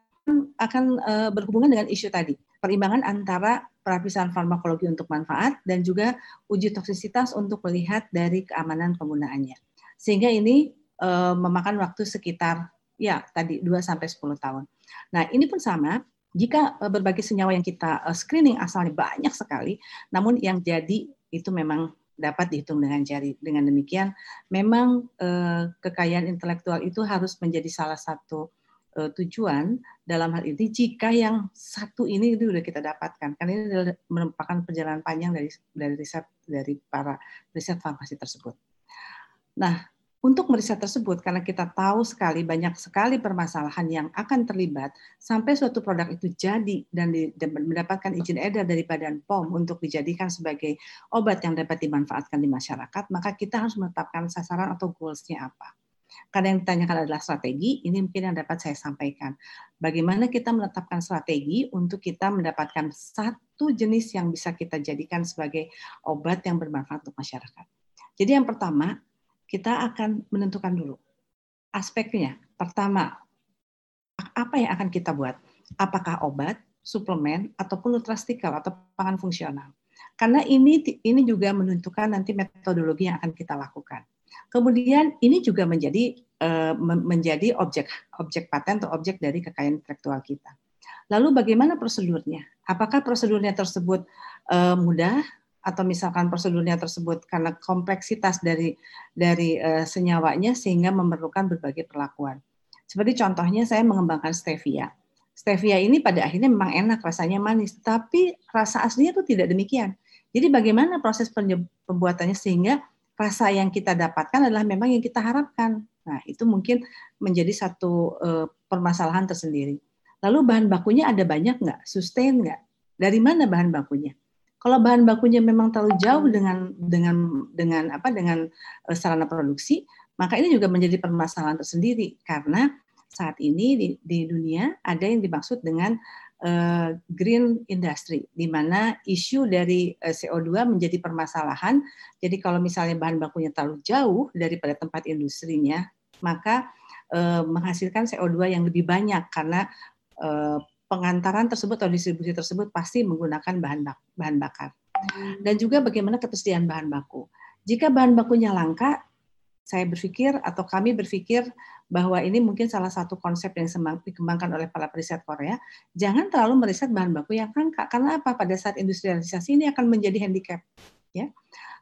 akan uh, berhubungan dengan isu tadi perimbangan antara perapisan farmakologi untuk manfaat dan juga uji toksisitas untuk melihat dari keamanan penggunaannya. Sehingga ini e, memakan waktu sekitar ya tadi 2 sampai 10 tahun. Nah, ini pun sama jika e, berbagai senyawa yang kita e, screening asalnya banyak sekali, namun yang jadi itu memang dapat dihitung dengan jari. Dengan demikian, memang e, kekayaan intelektual itu harus menjadi salah satu uh, tujuan dalam hal ini jika yang satu ini itu sudah kita dapatkan karena ini merupakan perjalanan panjang dari dari riset dari para riset farmasi tersebut. Nah, untuk meriset tersebut karena kita tahu sekali banyak sekali permasalahan yang akan terlibat sampai suatu produk itu jadi dan, mendapatkan izin edar dari Badan POM untuk dijadikan sebagai obat yang dapat dimanfaatkan di masyarakat, maka kita harus menetapkan sasaran atau goals-nya apa. Karena yang ditanyakan adalah strategi, ini mungkin yang dapat saya sampaikan. Bagaimana kita menetapkan strategi untuk kita mendapatkan satu jenis yang bisa kita jadikan sebagai obat yang bermanfaat untuk masyarakat. Jadi yang pertama, kita akan menentukan dulu aspeknya. Pertama, apa yang akan kita buat? Apakah obat, suplemen, ataupun nutrastikal atau pangan fungsional? Karena ini ini juga menentukan nanti metodologi yang akan kita lakukan. Kemudian ini juga menjadi uh, menjadi objek objek paten atau objek dari kekayaan intelektual kita. Lalu bagaimana prosedurnya? Apakah prosedurnya tersebut uh, mudah atau misalkan prosedurnya tersebut karena kompleksitas dari dari uh, senyawanya sehingga memerlukan berbagai perlakuan. Seperti contohnya saya mengembangkan stevia. Stevia ini pada akhirnya memang enak rasanya manis, tapi rasa aslinya itu tidak demikian. Jadi bagaimana proses pembuatannya sehingga rasa yang kita dapatkan adalah memang yang kita harapkan. Nah, itu mungkin menjadi satu uh, permasalahan tersendiri. Lalu bahan bakunya ada banyak nggak? Sustain nggak? Dari mana bahan bakunya? Kalau bahan bakunya memang terlalu jauh dengan dengan dengan apa dengan uh, sarana produksi, maka ini juga menjadi permasalahan tersendiri karena saat ini di, di dunia ada yang dimaksud dengan uh, green industry, di mana isu dari uh, eh, CO2 menjadi permasalahan. Jadi kalau misalnya bahan bakunya terlalu jauh daripada tempat industrinya, maka uh, menghasilkan CO2 yang lebih banyak karena uh, pengantaran tersebut atau distribusi tersebut pasti menggunakan bahan bak bahan bakar. Dan juga bagaimana ketersediaan bahan baku. Jika bahan bakunya langka, saya berpikir atau kami berpikir bahwa ini mungkin salah satu konsep yang dikembangkan oleh para periset Korea. Jangan terlalu meriset bahan baku yang langka. Karena apa? Pada saat industrialisasi ini akan menjadi handicap. Ya.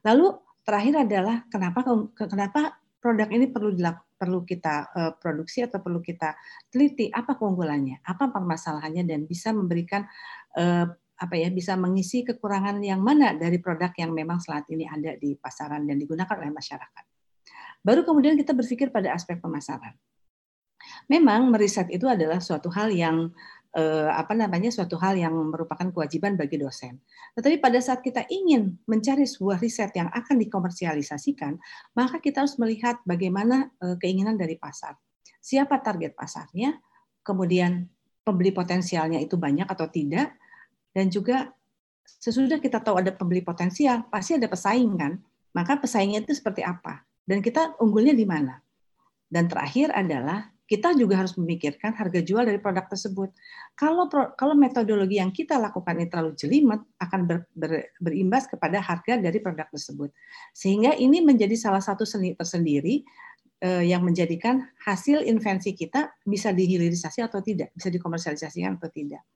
Lalu terakhir adalah kenapa kenapa produk ini perlu dilakukan perlu kita uh, produksi atau perlu kita teliti apa keunggulannya, apa permasalahannya dan bisa memberikan uh, apa ya bisa mengisi kekurangan yang mana dari produk yang memang saat ini ada di pasaran dan digunakan oleh masyarakat. Baru kemudian kita berpikir pada aspek pemasaran. Memang meriset itu adalah suatu hal yang eh, apa namanya suatu hal yang merupakan kewajiban bagi dosen. Tetapi pada saat kita ingin mencari sebuah riset yang akan dikomersialisasikan, maka kita harus melihat bagaimana eh, keinginan dari pasar. Siapa target pasarnya, kemudian pembeli potensialnya itu banyak atau tidak, dan juga sesudah kita tahu ada pembeli potensial, pasti ada pesaing kan? Maka pesaingnya itu seperti apa? Dan kita unggulnya di mana? Dan terakhir adalah kita juga harus memikirkan harga jual dari produk tersebut. Kalau kalau metodologi yang kita lakukan ini terlalu jelimet akan ber, ber, berimbas kepada harga dari produk tersebut. Sehingga ini menjadi salah satu seni tersendiri eh, yang menjadikan hasil invensi kita bisa dihilirisasi atau tidak, bisa dikomersialisasikan atau tidak.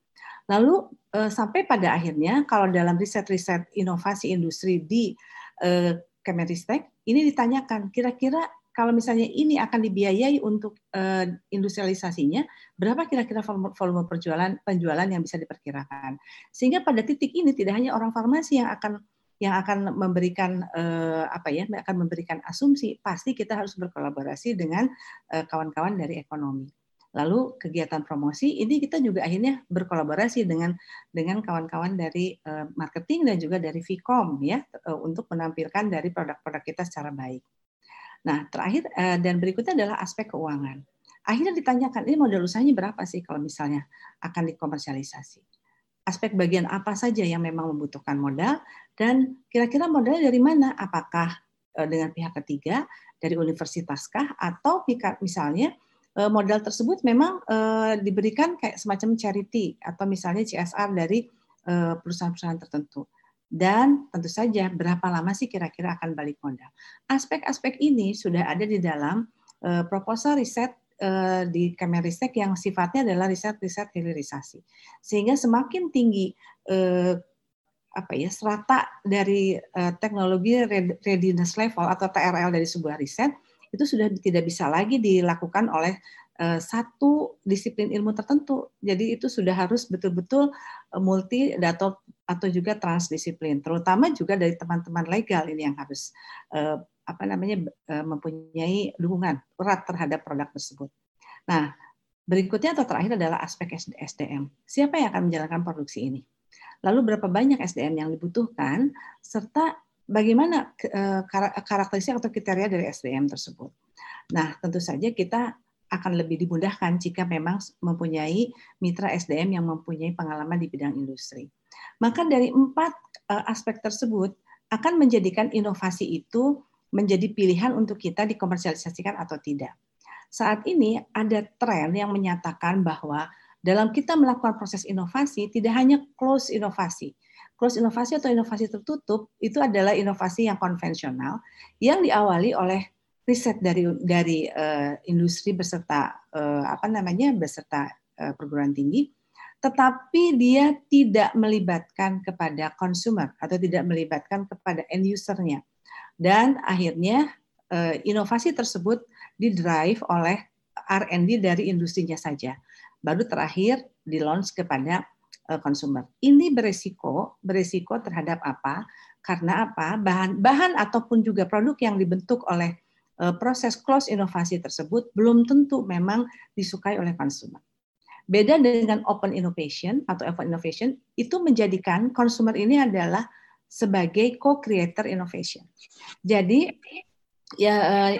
Lalu eh, sampai pada akhirnya kalau dalam riset-riset inovasi industri di eh, Kemenristek ini ditanyakan kira-kira kalau misalnya ini akan dibiayai untuk uh, industrialisasinya, berapa kira-kira volume, volume penjualan yang bisa diperkirakan? Sehingga pada titik ini tidak hanya orang farmasi yang akan yang akan memberikan uh, apa ya akan memberikan asumsi, pasti kita harus berkolaborasi dengan eh, kawan-kawan dari ekonomi. Lalu kegiatan promosi ini kita juga akhirnya berkolaborasi dengan dengan kawan-kawan dari uh, marketing dan juga dari Vcom ya uh, untuk menampilkan dari produk-produk kita secara baik. Nah, terakhir eh, dan berikutnya adalah aspek keuangan. Akhirnya ditanyakan, ini modal usahanya berapa sih kalau misalnya akan dikomersialisasi? Aspek bagian apa saja yang memang membutuhkan modal dan kira-kira modalnya dari mana? Apakah eh, dengan pihak ketiga dari universitaskah atau misalnya eh, modal tersebut memang diberikan kayak semacam charity atau misalnya CSR dari perusahaan-perusahaan tertentu dan tentu saja berapa lama sih kira-kira akan balik modal. Aspek-aspek ini sudah ada di dalam uh, proposal riset uh, di Kemenristek yang sifatnya adalah riset-riset hilirisasi. Sehingga semakin tinggi uh, apa ya strata dari uh, teknologi readiness level atau TRL dari sebuah riset itu sudah tidak bisa lagi dilakukan oleh satu disiplin ilmu tertentu. Jadi itu sudah harus betul-betul multi atau atau juga transdisiplin, terutama juga dari teman-teman legal ini yang harus uh, apa namanya mempunyai dukungan erat terhadap produk tersebut. Nah, berikutnya atau terakhir adalah aspek SDM. Siapa yang akan menjalankan produksi ini? Lalu berapa banyak SDM yang dibutuhkan serta bagaimana karakteristik atau kriteria dari SDM tersebut. Nah, tentu saja kita akan lebih dimudahkan jika memang mempunyai mitra SDM yang mempunyai pengalaman di bidang industri. Maka dari empat uh, aspek tersebut akan menjadikan inovasi itu menjadi pilihan untuk kita dikomersialisasikan atau tidak. Saat ini ada tren yang menyatakan bahwa dalam kita melakukan proses inovasi tidak hanya close inovasi. Close inovasi atau inovasi tertutup itu adalah inovasi yang konvensional yang diawali oleh riset dari dari uh, industri beserta uh, apa namanya beserta uh, perguruan tinggi tetapi dia tidak melibatkan kepada consumer atau tidak melibatkan kepada end usernya. Dan akhirnya eh, inovasi tersebut didrive oleh R&D dari industrinya saja. Baru terakhir di launch kepada consumer. Ini beresiko, beresiko terhadap apa? Karena apa? Bahan bahan ataupun juga produk yang dibentuk oleh eh, proses close inovasi tersebut belum tentu memang disukai oleh consumer. Beda dengan open innovation atau open innovation itu menjadikan consumer ini adalah sebagai co-creator innovation. Jadi ya eh,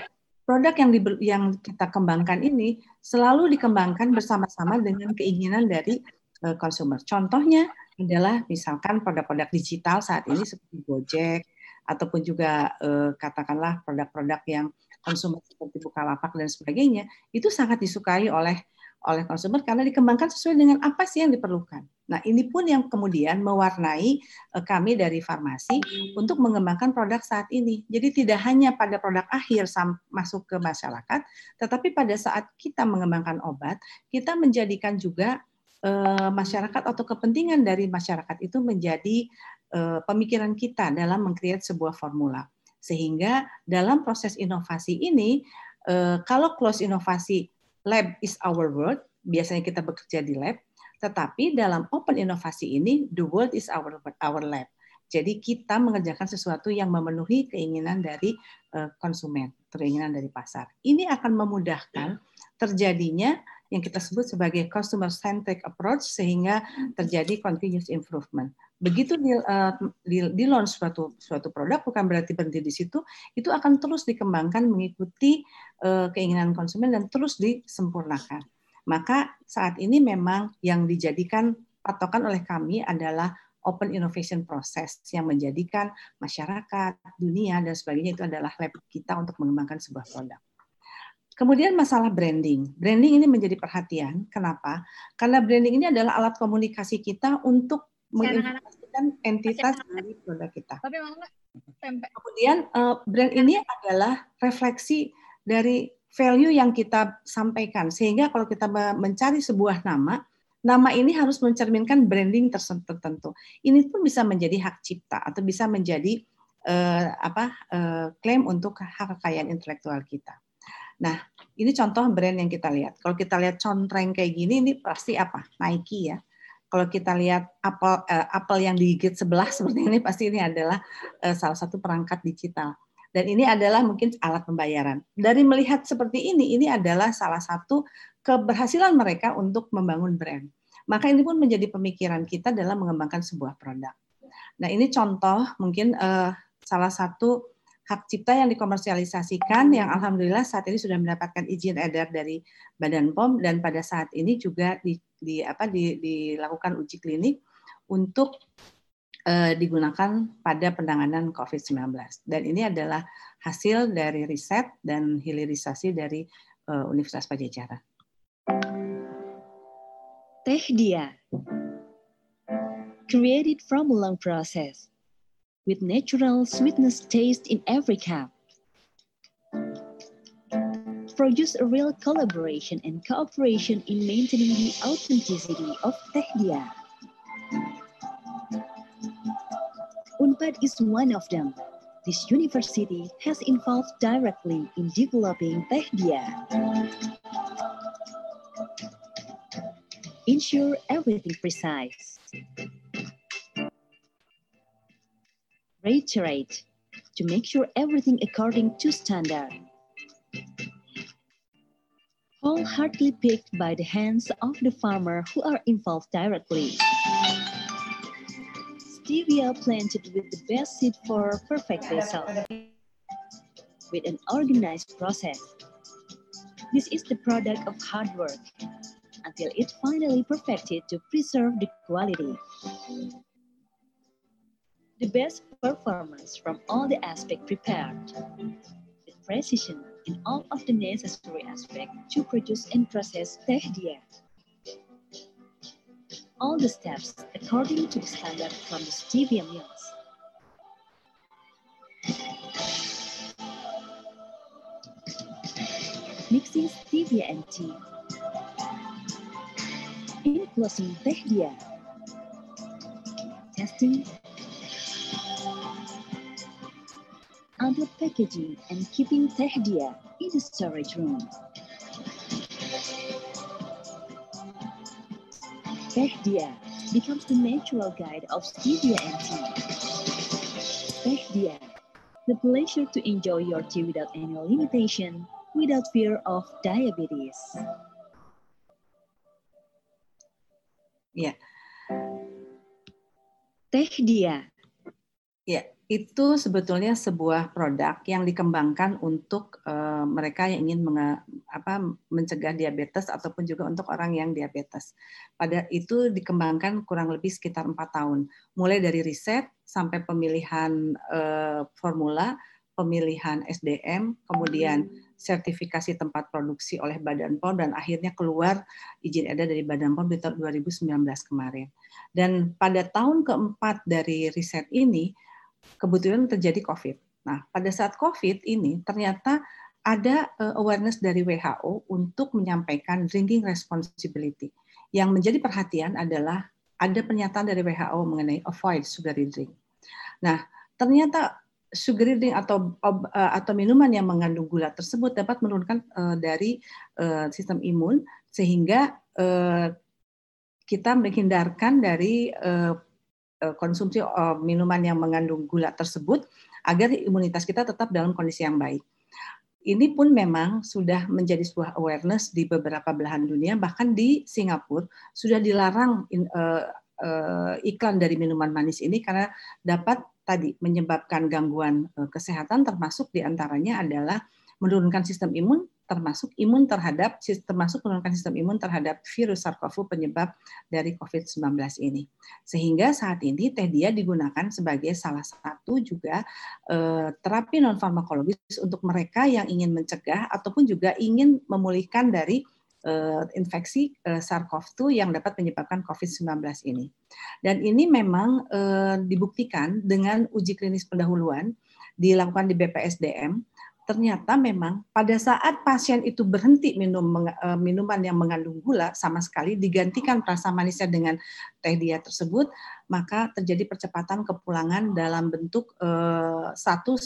produk yang di, yang kita kembangkan ini selalu dikembangkan bersama-sama dengan keinginan dari uh, consumer. Contohnya adalah misalkan produk-produk digital saat ini seperti Gojek ataupun juga katakanlah produk-produk yang konsumer seperti Bukalapak dan sebagainya itu sangat disukai oleh oleh konsumer karena dikembangkan sesuai dengan apa sih yang diperlukan. Nah, ini pun yang kemudian mewarnai eh, kami dari farmasi untuk mengembangkan produk saat ini. Jadi tidak hanya pada produk akhir masuk ke masyarakat, tetapi pada saat kita mengembangkan obat, kita menjadikan juga eh, masyarakat atau kepentingan dari masyarakat itu menjadi eh, pemikiran kita dalam mengkreat sebuah formula. Sehingga dalam proses inovasi ini, kalau close inovasi lab is our world, biasanya kita bekerja di lab, tetapi dalam open inovasi ini the world is our our lab. Jadi kita mengerjakan sesuatu yang memenuhi keinginan dari eh, konsumen, keinginan dari pasar. Ini akan memudahkan terjadinya yang kita sebut sebagai customer centric approach sehingga terjadi continuous improvement. Begitu di, uh, di, di launch suatu suatu produk bukan berarti berhenti di situ, itu akan terus dikembangkan mengikuti uh, keinginan konsumen dan terus disempurnakan. Maka saat ini memang yang dijadikan patokan oleh kami adalah open innovation process yang menjadikan masyarakat, dunia, dan sebagainya itu adalah lab kita untuk mengembangkan sebuah produk. Kemudian masalah branding. Branding ini menjadi perhatian. Kenapa? Karena branding ini adalah alat komunikasi kita untuk menginformasikan entitas dari produk kita. Kemudian eh, brand ini adalah refleksi dari value yang kita sampaikan. Sehingga kalau kita mencari sebuah nama, nama ini harus mencerminkan branding tertentu. Ini pun bisa menjadi hak cipta atau bisa menjadi uh, apa uh, klaim untuk hak kekayaan intelektual kita. Nah, ini contoh brand yang kita lihat. Kalau kita lihat contreng kayak gini, ini pasti apa? Nike ya. Kalau kita lihat apel uh, apel yang digigit sebelah seperti ini, pasti ini adalah uh, salah satu perangkat digital. Dan ini adalah mungkin alat pembayaran. Dari melihat seperti ini, ini adalah salah satu keberhasilan mereka untuk membangun brand. Maka ini pun menjadi pemikiran kita dalam mengembangkan sebuah produk. Nah ini contoh mungkin uh, salah satu hak cipta yang dikomersialisasikan yang alhamdulillah saat ini sudah mendapatkan izin edar dari Badan POM dan pada saat ini juga di, di apa di, dilakukan uji klinik untuk Eh, digunakan pada penanganan COVID-19. Dan ini adalah hasil dari riset dan hilirisasi dari uh, Universitas Pajajaran. Teh Dia Created from long process with natural sweetness taste in every cup. Produce a real collaboration and cooperation in maintaining the authenticity of Teh Dia. UNPAD is one of them. This university has involved directly in developing Tehdia. Ensure everything precise. Reiterate to make sure everything according to standard. Wholeheartedly picked by the hands of the farmer who are involved directly stevia planted with the best seed for perfect result. With an organized process. This is the product of hard work until it finally perfected to preserve the quality. The best performance from all the aspects prepared with precision in all of the necessary aspects to produce and process tehdia all the steps according to the standard from the stevia mills. Mixing stevia and tea. Enclosing tehdia. Testing. Under packaging and keeping tehdia in the storage room. Tehdia becomes the natural guide of stevia and tea. Tehdia, the pleasure to enjoy your tea without any limitation, without fear of diabetes. Ya. Tehdia. Ya, itu sebetulnya sebuah produk yang dikembangkan untuk uh, mereka yang ingin menge, apa, mencegah diabetes ataupun juga untuk orang yang diabetes. Pada itu dikembangkan kurang lebih sekitar empat tahun, mulai dari riset sampai pemilihan uh, formula, pemilihan SDM, kemudian sertifikasi tempat produksi oleh Badan POM dan akhirnya keluar izin edar dari Badan POM di tahun 2019 kemarin. Dan pada tahun keempat dari riset ini kebetulan terjadi COVID. Nah, pada saat COVID ini ternyata ada eh, awareness dari WHO untuk menyampaikan drinking responsibility. Yang menjadi perhatian adalah ada pernyataan dari WHO mengenai avoid sugary drink. Nah, ternyata sugary drink atau uh, atau minuman yang mengandung gula tersebut dapat menurunkan uh, dari sistem imun sehingga kita menghindarkan dari konsumsi uh, minuman yang mengandung gula tersebut agar imunitas kita tetap dalam kondisi yang baik. Ini pun memang sudah menjadi sebuah awareness di beberapa belahan dunia, bahkan di Singapura sudah dilarang in, uh, uh, iklan dari minuman manis ini karena dapat tadi menyebabkan gangguan eh, kesehatan termasuk di antaranya adalah menurunkan sistem imun termasuk imun terhadap termasuk menurunkan sistem imun terhadap virus SARS-CoV penyebab dari COVID-19 ini. Sehingga saat ini teh dia digunakan sebagai salah satu juga eh, terapi non farmakologis untuk mereka yang ingin mencegah ataupun juga ingin memulihkan dari uh, infeksi uh, SARS-CoV-2 yang dapat menyebabkan COVID-19 ini. Dan ini memang uh, dibuktikan dengan uji klinis pendahuluan dilakukan di BPSDM ternyata memang pada saat pasien itu berhenti minum minuman yang mengandung gula sama sekali digantikan rasa manisnya dengan teh dia tersebut maka terjadi percepatan kepulangan dalam bentuk satu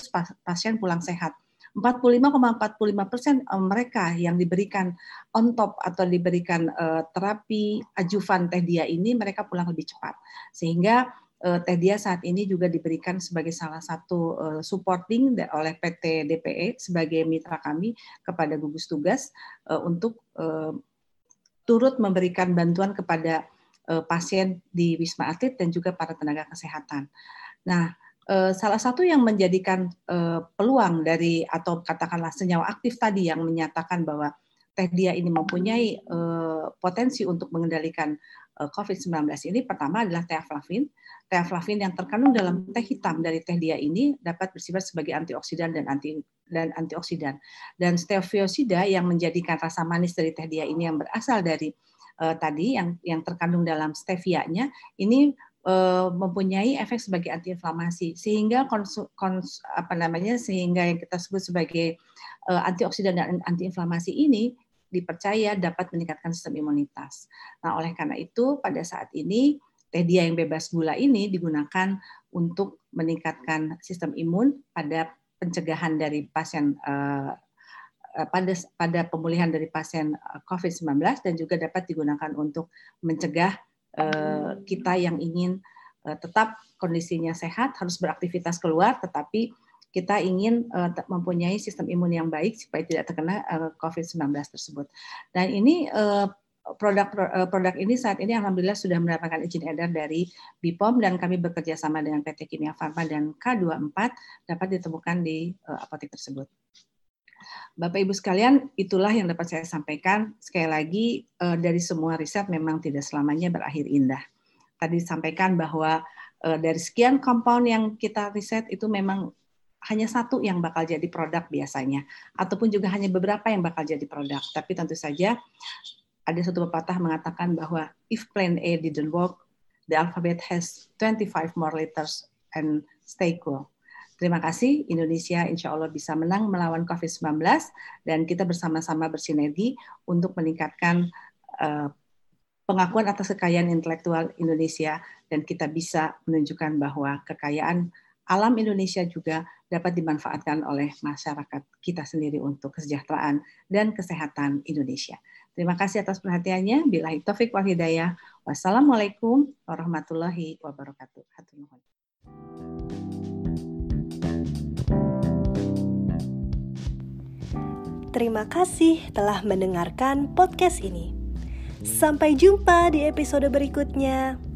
pasien pulang sehat. 45,45 persen eh, mereka yang diberikan on top atau diberikan uh, terapi ajuvan teh dia ini mereka pulang lebih cepat. Sehingga teh dia saat ini juga diberikan sebagai salah satu uh, supporting oleh PT DPE sebagai mitra kami kepada gugus tugas uh, untuk turut memberikan bantuan kepada pasien di Wisma Atlet dan juga para tenaga kesehatan. Nah, Eh, salah satu yang menjadikan eh, peluang dari atau katakanlah senyawa aktif tadi yang menyatakan bahwa teh dia ini mempunyai eh, potensi untuk mengendalikan COVID-19 ini pertama adalah teaflavin. Teaflavin yang terkandung dalam teh hitam dari teh dia ini dapat bersifat sebagai antioksidan dan anti dan antioksidan. Dan steviosida yang menjadikan rasa manis dari teh dia ini yang berasal dari uh, tadi yang yang terkandung dalam stevia-nya ini Eh, mempunyai efek sebagai antiinflamasi sehingga kons, kons, apa namanya sehingga yang kita sebut sebagai uh, antioksidan dan antiinflamasi ini dipercaya dapat meningkatkan sistem imunitas. Nah, oleh karena itu pada saat ini teh dia yang bebas gula ini digunakan untuk meningkatkan sistem imun pada pencegahan dari pasien uh, pada pada pemulihan dari pasien COVID-19 dan juga dapat digunakan untuk mencegah Eh, kita yang ingin eh, tetap kondisinya sehat harus beraktivitas keluar tetapi kita ingin uh, mempunyai sistem imun yang baik supaya tidak terkena uh, COVID-19 tersebut. Dan ini uh, produk produk ini saat ini alhamdulillah sudah mendapatkan izin edar dari BPOM dan kami bekerja sama dengan PT Kimia Farma dan K24 dapat ditemukan di apotek tersebut. Bapak Ibu sekalian, itulah yang dapat saya sampaikan. Sekali lagi, eh, dari semua riset memang tidak selamanya berakhir indah. Tadi disampaikan bahwa eh, dari sekian compound yang kita riset itu memang hanya satu yang bakal jadi produk biasanya, ataupun juga hanya beberapa yang bakal jadi produk. Tapi tentu saja ada satu pepatah mengatakan bahwa if plan A didn't work, the alphabet has 25 more letters and stay cool. Terima kasih, Indonesia insya Allah bisa menang melawan COVID-19 dan kita bersama-sama bersinergi untuk meningkatkan uh, pengakuan atas kekayaan intelektual Indonesia dan kita bisa menunjukkan bahwa kekayaan alam Indonesia juga dapat dimanfaatkan oleh masyarakat kita sendiri untuk kesejahteraan dan kesehatan Indonesia. Terima kasih atas perhatiannya. Bila taufik wal hidayah. Wassalamualaikum warahmatullahi wabarakatuh. Terima kasih telah mendengarkan podcast ini. Sampai jumpa di episode berikutnya.